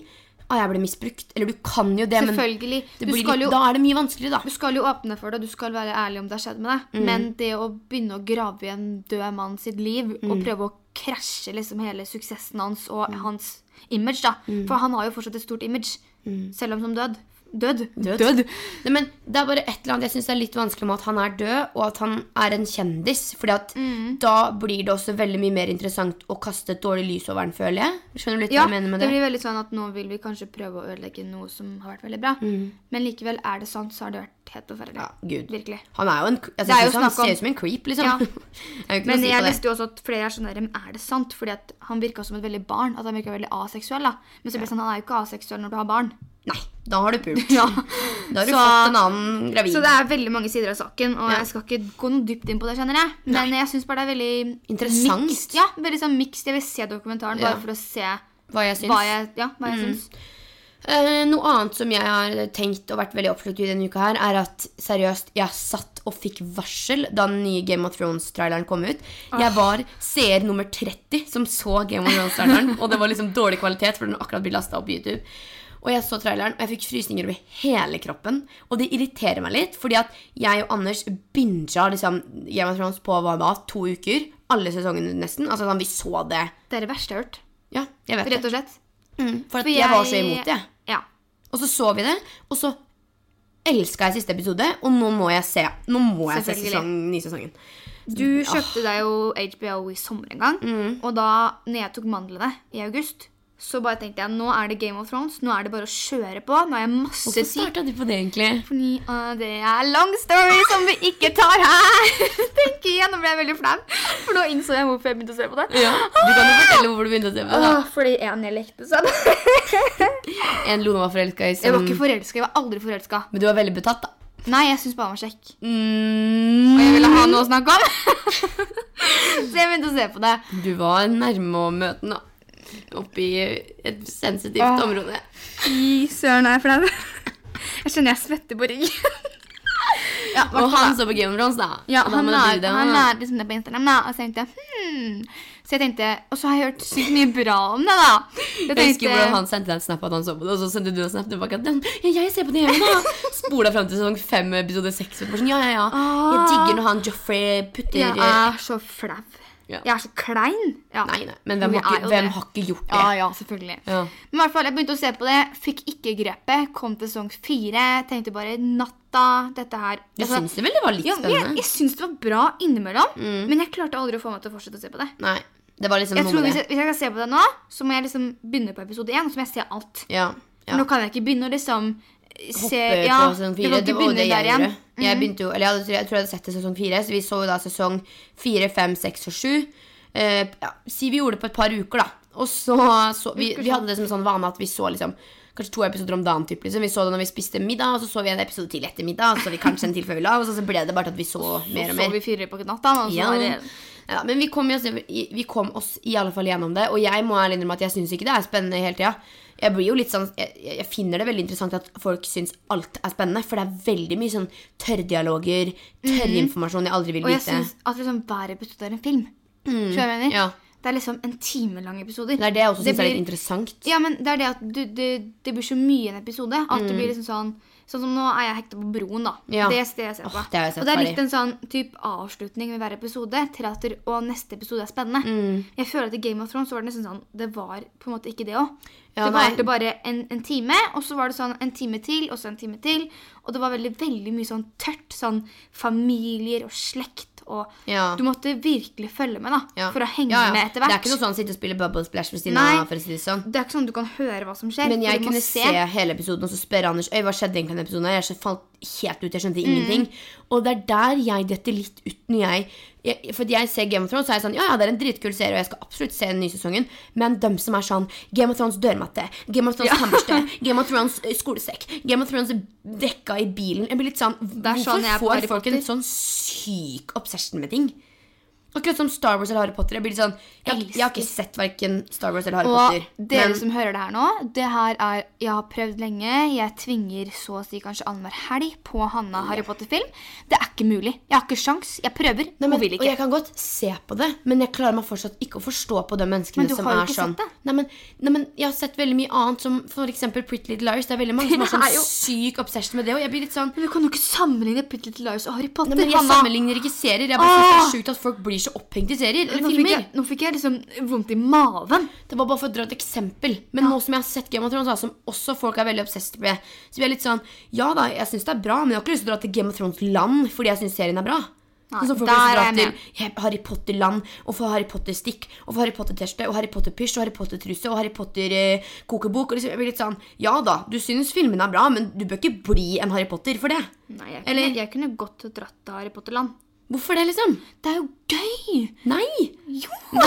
ah, jeg ble misbrukt. Eller du kan jo det, men det blir litt, jo, da er det mye vanskeligere, du skal jo åpne for det, du skal være ærlig om det har skjedd med deg. Mm. Men det å begynne å grave i en død mann sitt liv, Mm. og prøve å krasje liksom hele suksessen hans og hans image, da. Mm. For han har jo fortsatt et stort image, selv om som død. Død. Død. Nei, men det er bare et eller annet jeg syns er litt vanskelig med at han er død, og at han er en kjendis. Fordi at Mm. da blir det også veldig mye mer interessant å kaste et dårlig lys over den, føler jeg. Skjønner du litt Ja, hva jeg mener med det det? blir veldig sånn at nå vil vi kanskje prøve å ødelegge noe som har vært veldig bra. Mm. Men likevel, er det sant, så har det vært helt forferdelig. Ja, Gud. Virkelig. Han er jo en jeg synes jo Han ser ut som en creep, liksom. Ja. Ikke Men si jeg visste jo også at flere er sånn der, er det sant? Fordi at han virka som et veldig barn. At han virka veldig aseksuell. da. Men så ble det sånn, han er jo ikke aseksuell når du har barn. Nei, da har du pult. Ja. Da har du Så- fått en annen gravid. Så det er veldig mange sider av saken, og Ja. jeg skal ikke gå noe dypt inn på det, kjenner jeg. Men jeg syns bare det er veldig Interessant. mixed. Ja, veldig sånn mixed. Jeg vil se dokumentaren bare for å se hva jeg syns. hva jeg, ja, hva jeg syns. Eh, noe annet som jeg har tenkt og vært veldig oppslukt i denne uka, her er at seriøst, jeg satt og fikk varsel da den nye Game of Thrones-traileren kom ut. Jeg var seer nummer 30 som så Game of Thrones-traileren, og det var liksom dårlig kvalitet, for den akkurat blitt lasta opp på YouTube. Og jeg så traileren, og jeg fikk frysninger over hele kroppen. Og det irriterer meg litt, fordi at jeg og Anders binga liksom Game of Thrones på hva da, to uker. alle sesongene nesten. Altså sånn, Vi så det. Det er det verste jeg har hørt. Ja, jeg vet Rett og slett. For, at For jeg, var så imot det. Og så så vi det, og så elska jeg siste episode, og nå må jeg se Nå må jeg se sesong, nysesongen. Du kjøpte deg jo HBO i sommer en gang. Mm. Og da når jeg tok mandlene i august, så bare tenkte jeg nå er det Game of Thrones. Nå er det bare å kjøre på. Nå har jeg masse Hvorfor starta du på det, egentlig? Fordi uh, det er long story som vi ikke tar her. Tenk igjen, Nå ble jeg veldig flau. For nå innså jeg hvorfor jeg begynte å se på det. Ja, Du kan jo fortelle hvorfor du begynte å se på det. Åh, fordi en jeg lekte sånn. En Lone var forelska i Jeg var ikke forelska. Jeg var aldri forelska. Men du var veldig betatt, da. Nei, jeg syns bare han var kjekk. Mm, Og jeg ville ha noe å snakke om. så jeg begynte å se på det. Du var nærme å møte den, da. Oppi et sensitivt Åh. område. Fy søren, er jeg flau. Jeg kjenner jeg svetter på ryggen. ja, Og han så på Game of Thrones, da. Ja, han la, bry han det. la liksom det på Instagram, da. Og så tenkte jeg hmm. Så jeg tenkte, Og så har jeg hørt sykt mye bra om det, da. Jeg Jeg husker hvordan han sendte deg en snap at han så på det, og så sendte du en snap tilbake at ja, jeg ser på det hjemme, da. Spola fram til sesong fem, episode seks. Sånn, ja, ja, ja. Jeg digger når han Joffrey putter Jeg er så flau. Ja. Jeg er så klein. Ja. Nei, nei, men hvem, har ikke, hvem har ikke gjort det? Ja, ja, selvfølgelig. Ja. Men i hvert fall, jeg begynte å se på det, fikk ikke grepet, kom til sesong fire, tenkte bare natta, dette her Du Altså, syns det vel det var litt men jeg, spennende? jeg syns det var bra innimellom, men jeg klarte aldri å få meg til å fortsette å se på det. Nei, det var liksom Jeg tror hvis jeg, hvis jeg skal se på det nå, så må jeg liksom begynne på episode én, og så må jeg se alt. Ja, ja. Nå kan jeg ikke begynne å liksom Hoppe ja, på sesong fire. Det var jo det jeg gjorde. Jeg begynte jo, eller jeg, hadde, jeg tror jeg hadde sett det sesong fire, så vi så jo da sesong fire, fem, seks og sju. Eh, ja, si vi gjorde det på et par uker, da. Og så, så vi, vi hadde det som en sånn vane at vi så liksom Kanskje to episoder om dagen. Typ, liksom. Vi så det når vi spiste middag, og så så vi en episode til etter middag. Så vi kanskje en til før vi la, og så, så ble det bare til at vi så mer og og så vi fire på natta, og så Ja. det Ja, men vi kom, oss, vi kom oss i alle fall gjennom det, og jeg må ærlig innrømme at jeg syns ikke det er spennende hele tida. Jeg blir jo litt sånn jeg, jeg finner det veldig interessant at folk syns alt er spennende, for det er veldig mye sånn tørrdialoger, tørrinformasjon jeg aldri vil vite. Og jeg syns at liksom hver episode er en film. Mm. jeg mener? Ja. Det er liksom en time lang episoder. Det er det jeg også syns er litt interessant. Ja, men det er det at du, det, det blir så mye en episode at det blir liksom sånn Sånn som nå er jeg hekta på Broen, da. Ja. Det er det jeg ser på. Oh, det jeg og det er litt en sånn typ avslutning ved hver episode at og neste episode er spennende. Mm. Jeg føler at i Game of Thrones så var det nesten sånn Det var på en måte ikke det òg. Ja, det varte bare en, en time, og så var det sånn en time til, og så en time til. Og det var veldig, veldig mye sånn tørt. Sånn familier og slekt og Ja. Du måtte virkelig følge med, da. Ja. For å henge med etter hvert. Det er ikke noe sånn sitte og spille Bubble Splash ved siden av, for å si det sånn. Det er ikke sånn du kan høre hva som skjer. Men jeg kunne se hele episoden og så spørre Anders Øy, hva skjedde egentlig i den episoden. Jeg falt helt ut, jeg skjønte ingenting. Og det er der jeg detter litt ut når jeg, jeg For jeg ser Game of Thrones, så er jeg sånn Ja, ja, det er en dritkul serie, og jeg skal absolutt se den nye sesongen, men dem som er sånn Game of Thrones dørmatte, Game of Thrones hammerste, Game of Thrones eh, skolesekk, Game of Thrones dekka i bilen. Jeg blir litt sånn er Hvorfor sånn får folk en sånn syk obsession med ting? Akkurat som Star Wars eller Harry Potter. Jeg blir litt sånn Jeg, jeg har ikke sett verken Star Wars eller Harry Og Potter. dere men- som hører det her nå, det her er Jeg har prøvd lenge. Jeg tvinger så å si kanskje annenhver helg på Hanna Harry Potter-film. Det er ikke mulig. Jeg har ikke sjans. Jeg prøver. Nei, men, vil Og jeg kan godt se på det, men jeg klarer meg fortsatt ikke å forstå på de menneskene Men du som er ikke sånn sett det. Nei men, nei, men jeg har sett veldig mye annet, som eksempel Pretty Little Liars. Det er veldig mange som har sånn jo- syk obsession med det, og jeg blir litt sånn Men du kan jo ikke sammenligne Pretty Little Liars og Harry Potter. Nei, men Jeg Hanna. sammenligner ikke serier. Jeg bare synes det er sjukt at folk blir så opphengt i serier eller nå fikk, filmer. jeg, nå fikk jeg liksom vondt i maven. Det var bare for å dra et eksempel. Men nå som jeg har sett Game of Thrones, da, som også folk er veldig obsessed med, så blir jeg litt sånn Ja da, jeg syns det er bra, men jeg har ikke lyst til å dra til Game of Thrones-land fordi jeg syns serien er bra. Nei, Sånn som folk har lyst til er dra jeg til Harry Potter-land og få Harry Potter-stikk og få Harry Potter-T-skjorte og Harry Potter-pysj og Harry Potter-truse og Harry Potter-kokebok. og liksom, blir litt sånn Ja da, du syns filmene er bra, men du bør ikke bli en Harry Potter for det. Nei, jeg, Eller- kunne, jeg kunne godt dratt til Harry Potter-land. Hvorfor det, liksom? Det er jo gøy! Nei! Jo!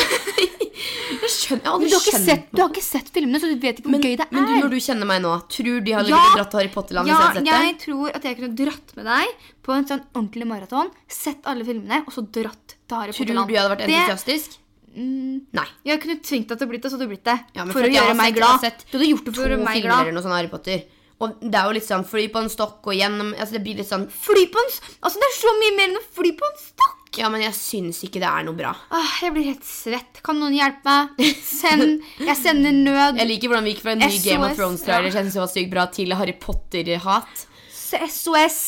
Jeg skjønner, jeg Men du har, ikke sett, du har ikke sett filmene, så du vet ikke hvor Men, gøy det er. men du, når du kjenner meg nå, tror de hadde Ja. dratt til Harry Potter-land Ja, jeg jeg tror at jeg kunne dratt med deg på en sånn ordentlig maraton, sett alle filmene, og så dratt til Harry Tror Potter-land. du jeg hadde vært Det- entusiastisk? Mm, Nei. jeg kunne tvingt deg til å bli det, så du blitt det. Ja, for, for å gjøre meg glad. Du hadde gjort det To for gjøre meg glad. eller noe sånn Harry Potter. Og det er jo litt sånn fly på en stokk og gjennom altså Det blir litt sånn Fly på en Altså, det er så mye mer enn å fly på en stokk! Ja, men jeg syns ikke det er noe bra. Åh, jeg blir helt svett. Kan noen hjelpe meg? Send Jeg sender nød. Jeg liker hvordan vi gikk fra en ny SOS, Game of Thrones-trailer ja. som var sykt bra, til Harry Potter-hat. SOS.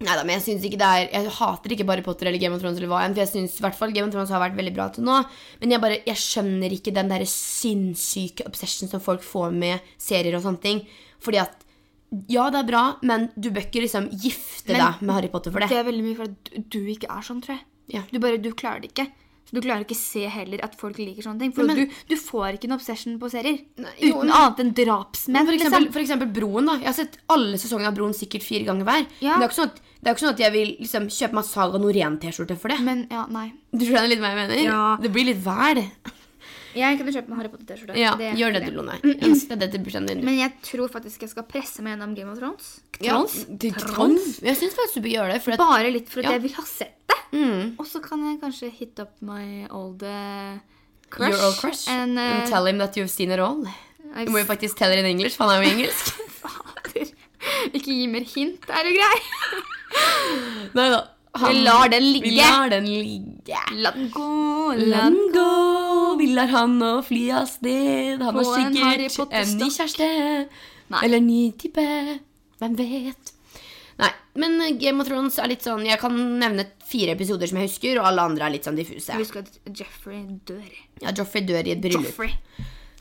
Neida, men jeg synes ikke det er Jeg hater ikke bare Potter eller Game of Thrones eller hva enn, for jeg syns i hvert fall Game of Thrones har vært veldig bra til nå. Men jeg bare, jeg skjønner ikke den der sinnssyke obsession som folk får med serier og sånne ting. Fordi at Ja, det er bra, men du bør ikke liksom gifte Men deg med Harry Potter for det. Det er veldig mye for at du- ikke er sånn, tror jeg. Ja. Du bare, du klarer det ikke. Så du klarer ikke se heller at folk liker sånne ting. For Men- du, du får ikke en obsession på serier. jo, uten annet enn drapsmenn, For eksempel, liksom. for eksempel Broen. da Jeg har sett alle sesongene av Broen sikkert fire ganger hver. Ja. Men det er jo ikke sånn at, det ikke sånn at jeg vil liksom kjøpe meg Saga Norén-T-skjorte for det. Men ja, nei. Du skjønner litt hva jeg mener? Ja. Det blir litt vel. Jeg kunne kjøpt meg Harry Potter-T-skjorte. Ja, Det- gjør det, du, Lone. Ønsk deg det til bursdagen din. Men jeg tror faktisk jeg skal presse meg gjennom Game of Thrones. Trons? Ja, det, Trons? Jeg syns faktisk du bør gjøre det. At, Bare litt for at Ja. jeg vil ha sett det. mm, Og så kan jeg kanskje hit up my old uh, crush. your old crush. And, uh, And tell him that you've seen it all. I've Du må jo faktisk tell it in English, for han er jo engelsk. Fader. Ikke gi mer hint, er du grei? Nei da. Vi lar den ligge. Vi lar den ligge. La den gå, La den gå, vi lar han å fly av sted. Han På har sikkert en ny kjæreste. Nei. Eller en ny type. Hvem vet? Nei, men Game of Thrones er litt sånn Jeg kan nevne fire episoder som jeg husker, og alle andre er litt sånn diffuse. Husk at Jeffrey dør. Ja, Joffrey dør i et bryllup.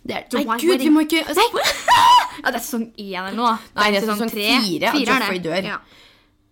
Nei, gud, vi må ikke Ja, det er sesong én eller noe. Nei, det er sesong tre. fire Fire at. Joffrey dør. Ja.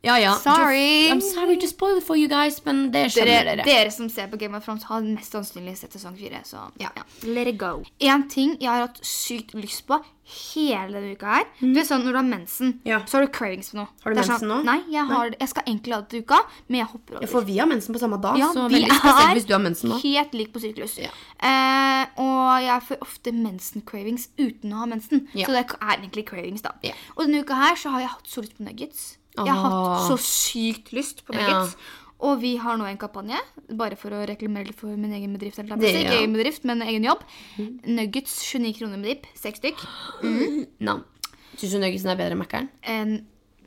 Ja, ja. Sorry. I'm sorry to spoil it for you guys, men det skjønner Dere, dere. som ser på Game of Thrones, har mest sannsynlig sett sesong fire. Så Ja. let it go. En ting jeg har hatt sykt lyst på hele denne uka her Du vet sånn, Når du har mensen, Ja. så har du cravings for noe. Har du mensen nå? Nei, jeg, har, jeg skal egentlig ha det til uka, men jeg hopper over. Ja, for vi har mensen på samme dag, Ja, så vi veldig spesielt hvis du har mensen nå. Helt lik på syklus. Ja. Eh, og jeg får ofte mensen-cravings uten å ha mensen. Ja. Så det er egentlig cravings, da. Ja. Og denne uka her så har jeg hatt så lyst på nuggets. Jeg har hatt så sykt lyst på Ja. nuggets. Og vi har nå en kampanje, bare for å reklamere for min egen bedrift. Eller, Det- ikke ja. egen bedrift, men egen jobb. Nuggets 29 kroner med dipp. Seks stykk. Nam. Syns du nuggetsen er bedre enn Mækkern?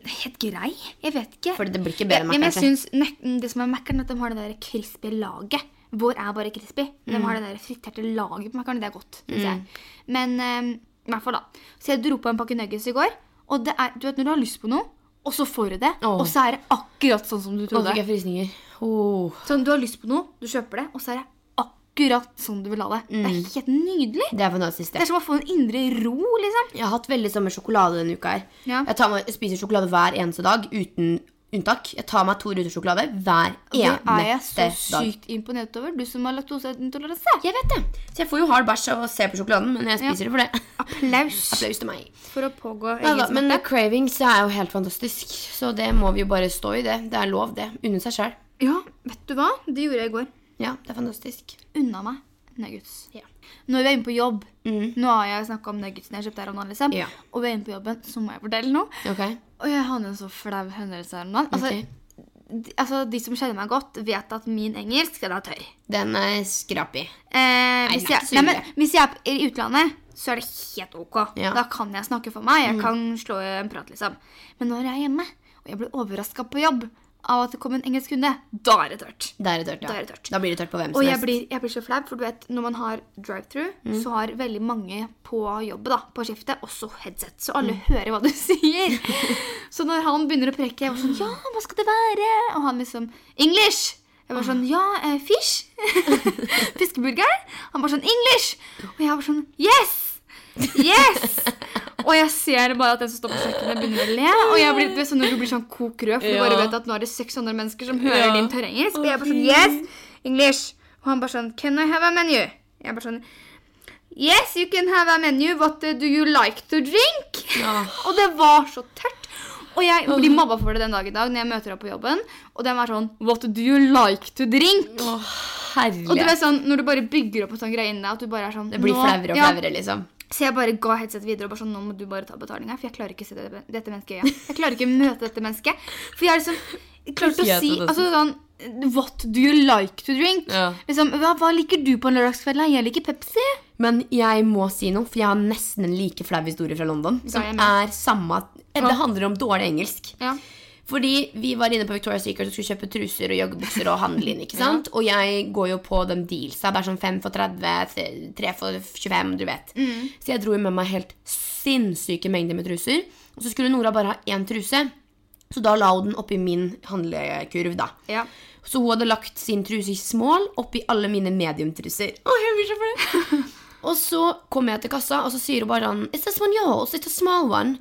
Helt grei. Jeg vet ikke. Fordi det blir ikke bedre enn Ja, Mækkern. jeg synes Det som er Mækkern, er at de har det der crispy laget. Vår er bare crispy. De Mm. har det der friterte laget på Mækkern. Det er godt. Mm. jeg. Men um, i hvert fall, da. Så jeg dro på en pakke nuggets i går. Og det er, du vet når du har lyst på noe, og så får du det, Åh. og så er det akkurat sånn som du Nå trodde. fikk jeg frysninger. Oh. Sånn, du har lyst på noe, du kjøper det, og så er det akkurat sånn du vil ha det. Det er helt nydelig. Det er fantastisk. Det Det. er som å få en indre ro, liksom. Jeg har hatt veldig sommer sjokolade denne uka her. Ja. Jeg, tar spiser sjokolade hver eneste dag uten unntak. Jeg tar meg to ruter sjokolade hver eneste dag. det er jeg så dag. sykt imponert over. Du som har laktoseintoleranse. Jeg vet det. Så jeg får jo hard bæsj av å se på sjokoladen, men jeg spiser det for det. Applaus Applaus til meg. for å pågå Ja, da, men cravings er jo helt fantastisk, så det må vi jo bare stå i det. Det er lov, det. Unne seg sjæl. Ja, vet du hva? Det gjorde jeg i går. Ja, det er fantastisk. Unna meg nuggets. Ja. Når vi er inne på jobb Mm. Nå har jeg snakka om nuggetsene jeg kjøpte her om dagen, liksom. Ja. Og vi er inne på jobben, så må jeg fortelle noe. Okay. Og jeg hadde en så flau hendelse her om dagen. Altså, okay. de, altså, de som kjenner meg godt, vet at min engelsk den er tørr. Den er skrapig. Eh, hvis, jeg, nei, hvis jeg er i utlandet, så er det helt ok. Ja. Mm. Da kan jeg snakke for meg. Jeg kan slå en prat, liksom. Men når jeg er hjemme, og jeg blir overraska på jobb av at det kom en engelsk kunde, da er det tørt. Da er det tørt, ja. Da er det tørt. Da blir det tørt på hvem Og som jeg helst. blir, jeg blir så flau, for du vet, når man har drive-through, Mm. så har veldig mange på jobbet, da, på skiftet, også headset. Så alle Mm. hører hva du sier. så når han begynner å preke, jeg var sånn Ja, hva skal det være? Og han liksom English! Jeg var sånn Ja, eh, fish? Fiskeburger? Han var sånn English! Og jeg var sånn Yes! Yes! Og jeg ser bare at den som står på kjøkkenet, begynner å le. Og jeg blir, du vet, sånn, når du blir sånn kok rød, for du bare vet at nå er det 600 mennesker som hører Ja. din tørrengelsk. Og jeg bare sånn Yes! English. Og han bare sånn Can I have a menu? Jeg bare sånn Yes, you can have a menu. What do you like to drink? Ja. Og det var så tørt. Og jeg blir mobba for det den dag i dag når jeg møter henne på jobben. Og den var sånn What do you like to drink? Å, Og du vet sånn, Når du bare bygger opp en sånn greie inni deg at du bare er sånn Det blir flauere og Ja. liksom. Så jeg bare ga headset videre og bare sånn Nå må du bare ta betalinga, for jeg klarer ikke å se dette, dette mennesket i. Jeg klarer ikke å møte dette mennesket. For jeg har liksom klart å si altså sånn What do you like to drink? Ja. Liksom, hva, hva liker du på en lørdagskveld? Jeg liker Pepsi. Men jeg må si noe, for jeg har nesten en like flau historie fra London. Som er samme Det handler om dårlig engelsk. Ja. Fordi vi var inne på Victoria's Secret og skulle kjøpe truser og joggebukser og handle inn. ikke sant? Og jeg går jo på de dealsa. Det er sånn 5 for 30, 3 for 25, du vet. Så jeg dro jo med meg helt sinnssyke mengder med truser. Og så skulle Nora bare ha én truse. Så da la hun den oppi min handlekurv, da. Ja. Så hun hadde lagt sin truse i small oppi alle mine mediumtruser. Å, jeg blir så flau. og så kommer jeg til kassa, og så sier hun bare sånn It's a one yours, it's a small one.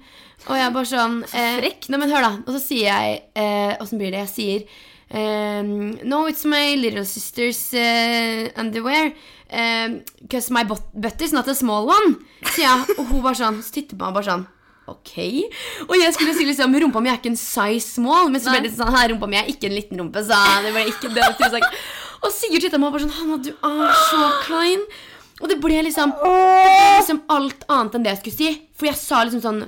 Og jeg bare sånn eh. Nei, men hør, da. Og så sier jeg eh, Åssen blir det? Jeg sier Um, No, it's my little sister's uh, underwear. Because my butt, is not a small one. Så ja, Og hun bare sånn Så titter på meg og bare sånn Ok. Og jeg skulle si liksom rumpa mi er ikke en size small, men så ble det sånn her rumpa mi er ikke en liten rumpe, så det ble ikke det. Og Sigurd titta på meg og bare sånn Hanna, du er så klein. Og det ble liksom Det ble liksom alt annet enn det jeg skulle si. For jeg sa liksom sånn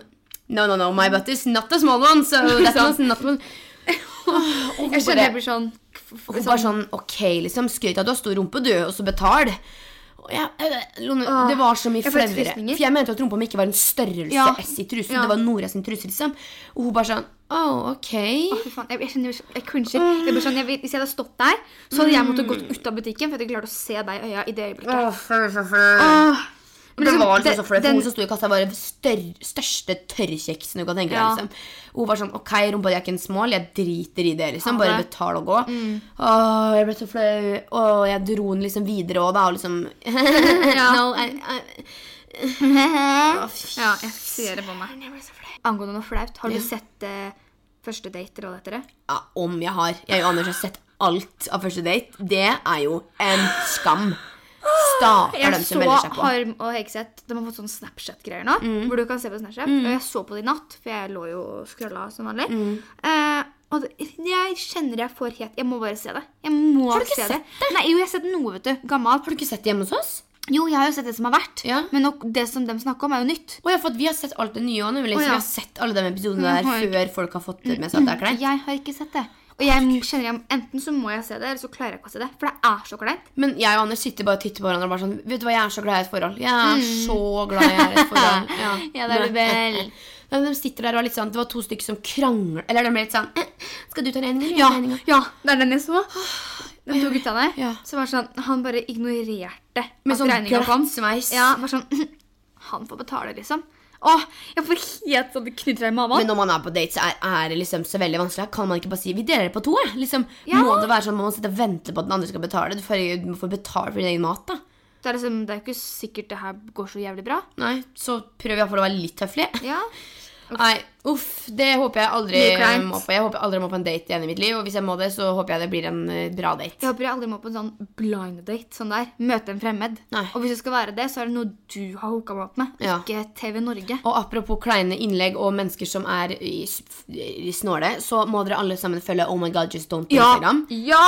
No, no, no, my butt is not a small one, so that's not, not one. Og Jeg skjønner jeg blir sånn og hun bare sånn Ok, liksom, skryt av du har stor rumpe, du, og så betal. Jeg- Lone, det var så mye flauere. For jeg mente at rumpa mi ikke var en størrelse Ja. S i trusen. Ja. Det var Nora sin truse, liksom. Og hun bare sånn Oh, ok. Oh, faen, jeg, jeg kjenner jeg cringer. Jeg sånn, hvis jeg hadde stått der, så hadde jeg måttet gått ut av butikken, for jeg hadde klart å se deg i øya i det øyeblikket. Åh, for, for, for. Åh. Men det liksom, var liksom så flaut. Hun som sto i kassa, var den største tørrkjeksen du kan tenke deg. Ja. Liksom. Hun var sånn Ok, rumpa di er ikke en small, jeg driter i det, liksom. Bare betal og gå. Åh, jeg ble så flau. Og jeg dro den liksom videre òg, da, og liksom no, I, I, Ja, jeg ser det på meg. Angående noe flaut, har du Ja. sett uh, Første date og det det? Ja, om jeg har. Jeg og Anders har sett alt av første date. Det er jo en skam. Stakkar Jeg dem som så melder seg på. Harm og Hegseth De har fått sånn Snapchat-greier nå. Hvor du kan se på Snapchat. Og jeg så på det i natt, for jeg lå jo og scrolla som vanlig. Eh, og det, jeg kjenner jeg får helt Jeg må bare se det. Jeg må Har du ikke se sett det? Nei, jo, jeg har sett noe, vet du. Gammelt. Har du ikke sett det hjemme hos oss? Jo, jeg har jo sett det som har vært. Ja. Men det som de snakker om, er jo nytt. Oh, ja, for vi har sett alt det nye òg. Liksom. Oh, ja. Vi har sett alle de episodene der Mm, før folk har fått med seg at det er kleint. Jeg har ikke sett det. Og jeg kjenner jeg, Enten så må jeg se det, eller så klarer jeg ikke å se det. For det er så kleint. Men jeg og Anders sitter bare og titter på hverandre og bare sånn Vet du hva, jeg er så glad i et forhold. Jeg er så glad jeg er i et forhold. Ja, Mm. Ja, det er du vel. Men de sitter der og litt sånn Det var to stykker som krangler Eller de ble litt sånn eh, Skal du ta regninga? Ja, ja, det er den jeg så. De to guttene. Ja. Så var det sånn, Han bare ignorerte Med at sånn regninga kom. sveis. Ja, bare sånn Han får betale, liksom. Åh, jeg får helt sånn knytter i magen. Men når man er på date, så er, er det liksom så veldig vanskelig. Kan man ikke bare si 'vi deler det på to'? jeg?» Liksom, Ja. Må det være sånn må man sitte og vente på at den andre skal betale? Du får, du må få betale for din egen mat, da. Det er liksom, det er ikke sikkert det her går så jævlig bra. Nei, Så prøv iallfall å være litt høflig. Ja. Nei, uff, det håper jeg aldri må på. Jeg håper aldri må på en date igjen i mitt liv. Og hvis jeg må det, så håper jeg det blir en eh, bra date. Jeg håper jeg aldri må på en sånn blind date. sånn der, Møte en fremmed. Nei. Og hvis det skal være det, så er det noe du har hooka meg opp med, Ja. ikke TV Norge. Og apropos kleine innlegg og mennesker som er i, i snåle, så må dere alle sammen følge Oh my god, just don't på Instagram. Ja!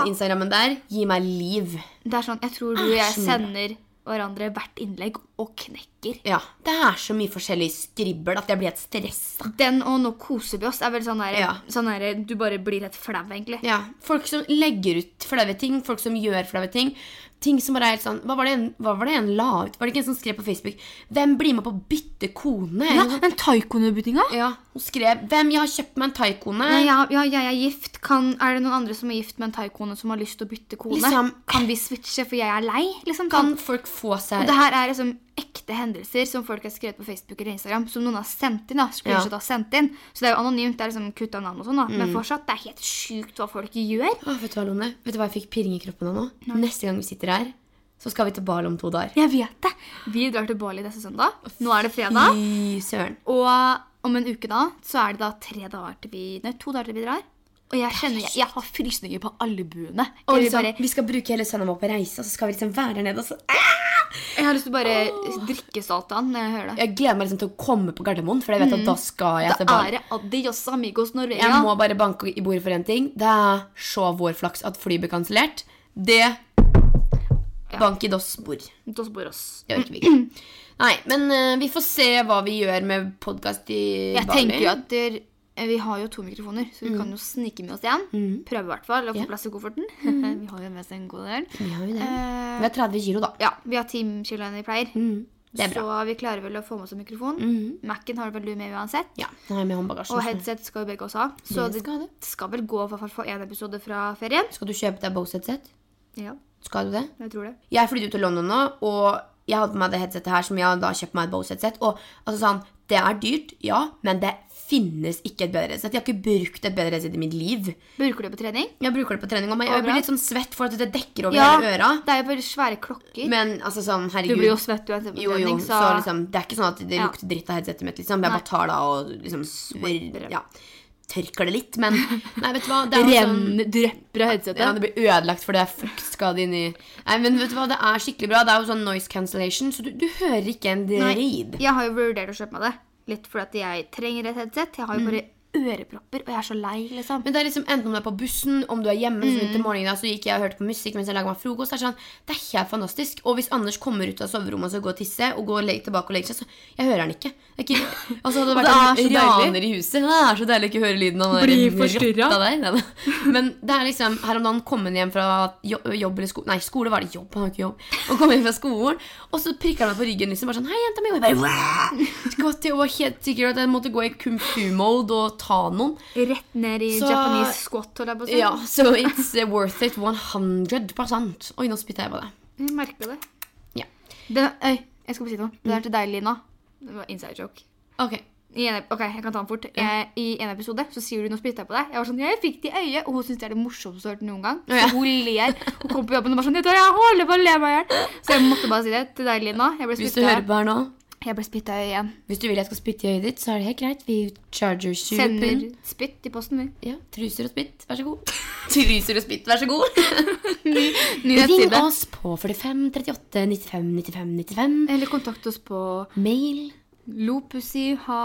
Den Instagrammen der gir meg liv. Det er sånn, Jeg tror du og jeg sender hverandre hvert innlegg og knekker. Ja, Det er så mye forskjellig skribbel at jeg blir helt stressa. Den og nå koser vi oss er vel sånn der, Ja. sånn der du bare blir helt flau, egentlig. Ja, Folk som legger ut flaue ting, folk som gjør flaue ting. Ting som bare er helt sånn Hva var det en, var det en la ut? Var det ikke en som skrev på Facebook 'Hvem blir med på å bytte kone?' Ja. Den taikone-byttinga? Ja, Hun skrev 'Hvem? Jeg har kjøpt meg en taikone'. Ja, ja, ja, jeg er gift. Kan, er det noen andre som er gift med en taikone som har lyst til å bytte kone? Liksom- kan vi switche, for jeg er lei? Liksom, Kan folk få seg Og det her er liksom ekte hendelser som folk har skrevet på Facebook eller Instagram, som noen har sendt inn. da, ja. har sendt inn. Så det er jo anonymt. det er liksom kutta navn og sånn da, Men fortsatt, det er helt sjukt hva folk gjør. Åh, Vet du hva, Lone? Vet du hva jeg fikk pirring i kroppen av nå? Neste gang vi sitter her, så skal vi til Bali om to dager. Jeg vet det. Vi drar til Bali neste søndag. Nå er det fredag. Fy søren. Og om en uke da, så er det da tre dager til vi Nei, to dager til vi drar. Og jeg kjenner jeg, jeg har frysninger på albuene. Og liksom, bare, vi skal bruke hele søndagen på reise, og så skal vi liksom være der nede. Og så, jeg har lyst til å bare drikke saltan når jeg hører det. jeg gleder meg liksom til å komme på Gardermoen, for jeg vet at da skal jeg Da er det adios amigos Norvegia. Jeg må bare banke i bordet for en ting. Det er så vår flaks at flyet ble kansellert. Det Bank i dos bord. Dos boros. Det orker vi ikke. Nei, men uh, vi får se hva vi gjør med podkast i Jeg Bali. tenker jo at vi har jo to mikrofoner, så vi kan jo snike med oss igjen. Prøve i hvert fall å få Ja. plass i kofferten. vi har jo med oss en god del. Vi har det. Eh, Vi har 30 kilo, da. ja, vi har 10 kilo enn vi pleier. Det er bra. Så vi klarer vel å få med oss en mikrofon. Mac-en har vel du med uansett. Ja, den har jeg med håndbagasjen. Og headset skal jo begge oss ha. Så Det det skal det. skal vel gå for, for én episode fra ferien. Skal du kjøpe deg Bose-headset? Ja, Skal du det? jeg tror det. Jeg flyttet ut til London nå, og jeg hadde på meg det headsetet her som jeg da kjøpte meg et Bose-headset. Og altså sånn, det er dyrt, ja, men det finnes ikke et bedre headset. Jeg har ikke brukt et bedre headset i mitt liv. Bruker du det på trening? Jeg bruker det på trening, og jeg blir litt sånn svett for at det dekker over Ja, hele øra. det er jo bare svære klokker. Men altså sånn, du blir jo svett uansett på Jo, jo, trening, så, så, liksom, det er ikke sånn at det Ja. lukter dritt av headsetet mitt, liksom. Jeg Nei. bare tar det av og liksom svir, ja, tørker det litt, men Nei, vet du hva. Det er sånn renner, drypper av headsetet. ja, det blir ødelagt for det er fuktskade inni Nei, men vet du hva, det er skikkelig bra. Det er jo sånn noise cancellation, så du, du hører ikke en drit. Jeg har jo vurdert å kjøpe meg det. Litt fordi at jeg trenger et headset. Jeg har jo bare ørepropper, og jeg er så lei, liksom. Men det er liksom enten om du er på bussen, om du er hjemme, Mm. til morgenen, da, så gikk jeg og hørte på musikk mens jeg laget meg frokost. Det er sånn, det er helt fantastisk. Og hvis Anders kommer ut av soverommet og skal går og tisse, og går tilbake og legger seg, så jeg hører han ikke. Det er ikke altså, hadde det Og vært det er en raner i huset. Det er så deilig å ikke høre lyden av den rotta der. Nei. Men det er liksom, her om dagen kom han hjem fra jo- jobb eller skole, nei, skole var det jobb, han har ikke jobb. Og kom hjem fra skolen, og så prikker han meg på ryggen liksom, bare sånn, hei jenta mi, og jeg bare! Skvatt jeg var helt sikker at jeg måtte gå i kung fu-mode og ta noen. Rett ned i Så- Japanese squat, holdt jeg på å si. Ja, so it's uh, worth it 100% Oi, nå spytta jeg på det. Jeg merker det. Ja. det øy, jeg skal bare si noe. Det er til deg, Lina. Det var inside joke. Ok. I en, ok, jeg kan ta den fort. Jeg, I en episode så sier du 'nå spytta jeg på deg'. Jeg var sånn, jeg fikk det i øyet, Og hun syns det er det morsomste hun har hørt noen gang. Så hun ler. Hun kom på jobben og bare sånn du jeg holder på å le meg i hjel'. Så jeg måtte bare si det til deg, Lina. Hvis du hører på her nå, jeg ble spytta i øyet igjen. hvis du vil jeg skal spytte i øyet ditt, så er det helt greit. Vi charger Sender spytt i posten min. Ja, truser og spytt, vær så god. Truser og spytt, vær så god. Ny Ring nettside. oss på 45 38 95 95 95. Eller kontakt oss på Mail. lopussyha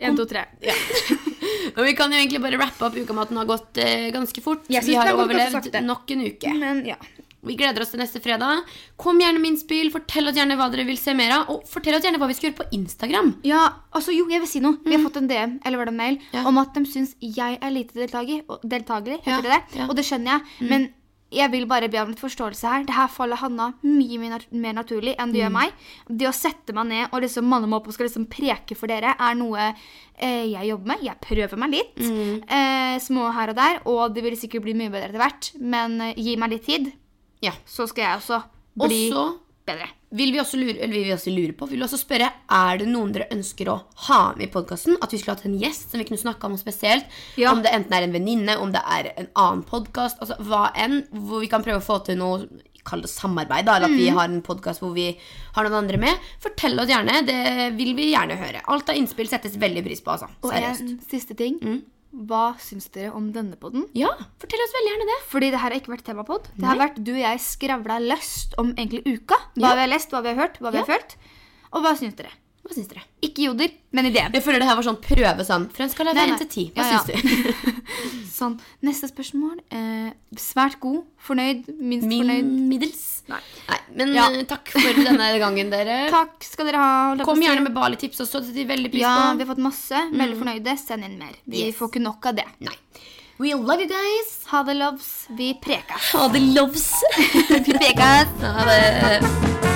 1, 2, 3. Og vi kan jo egentlig bare rappe opp uka med at den har gått eh, ganske fort. Vi har overlevd nok en uke. Men ja. Vi gleder oss til neste fredag. Kom gjerne med innspill. Fortell oss gjerne hva dere vil se mer av. Og fortell oss gjerne hva vi skal gjøre på Instagram. Ja, altså jo, jeg vil si noe. Vi har fått en DM eller var det en mail, Ja. om at de syns jeg er lite deltaker. og- Deltaker, heter Ja, det det? Og det skjønner jeg. Men jeg vil bare be om litt forståelse her. Det her faller Hanna mye nat- mer naturlig enn det gjør meg. Det å sette meg ned og liksom manne meg opp og skal liksom preke for dere, er noe eh, jeg jobber med. Jeg prøver meg litt. Eh, små her og der. Og det vil sikkert bli mye bedre etter hvert. Men eh, gi meg litt tid, Ja. så skal jeg også bli også, bedre. vil vi også lure, eller vil vi også lure på, vil vi også spørre, er det noen dere ønsker å ha med i podkasten? At vi skulle hatt en gjest som vi kunne snakka om spesielt? Ja. Om det enten er en venninne, om det er en annen podkast, altså hva enn. Hvor vi kan prøve å få til noe Kall det samarbeid, da, eller at vi har en podkast hvor vi har noen andre med. Fortell oss gjerne. Det vil vi gjerne høre. Alt av innspill settes veldig pris på. altså. Og en siste ting. Hva syns dere om denne podden? Ja, fortell oss veldig gjerne det. Fordi det her har ikke vært temapod. Det har vært du og jeg skravla løst om egentlig uka. Hva Ja. vi har lest, hva vi har hørt, hva vi Ja. har følt. Og hva syns dere? Hva syns dere? Ikke joder, men ideen. Jeg føler det her var sånn prøve sånn. Fra kan Nei, nei. 1 til ti. Hva Ja, ja. du? Sånn, Neste spørsmål. Eh, svært god. Fornøyd. Minst Min fornøyd. middels. Nei. men Ja. eh, takk for denne gangen, dere. Takk skal dere ha. Kom gjerne med Bali-tips også. Det setter veldig pris Ja, på. vi har fått masse. Veldig fornøyde. Send inn mer. Vi Yes. får ikke nok av det. Nei. We love you guys. Ha det, loves. Vi prekas. Ha det, loves. Vi prekas. Ha det.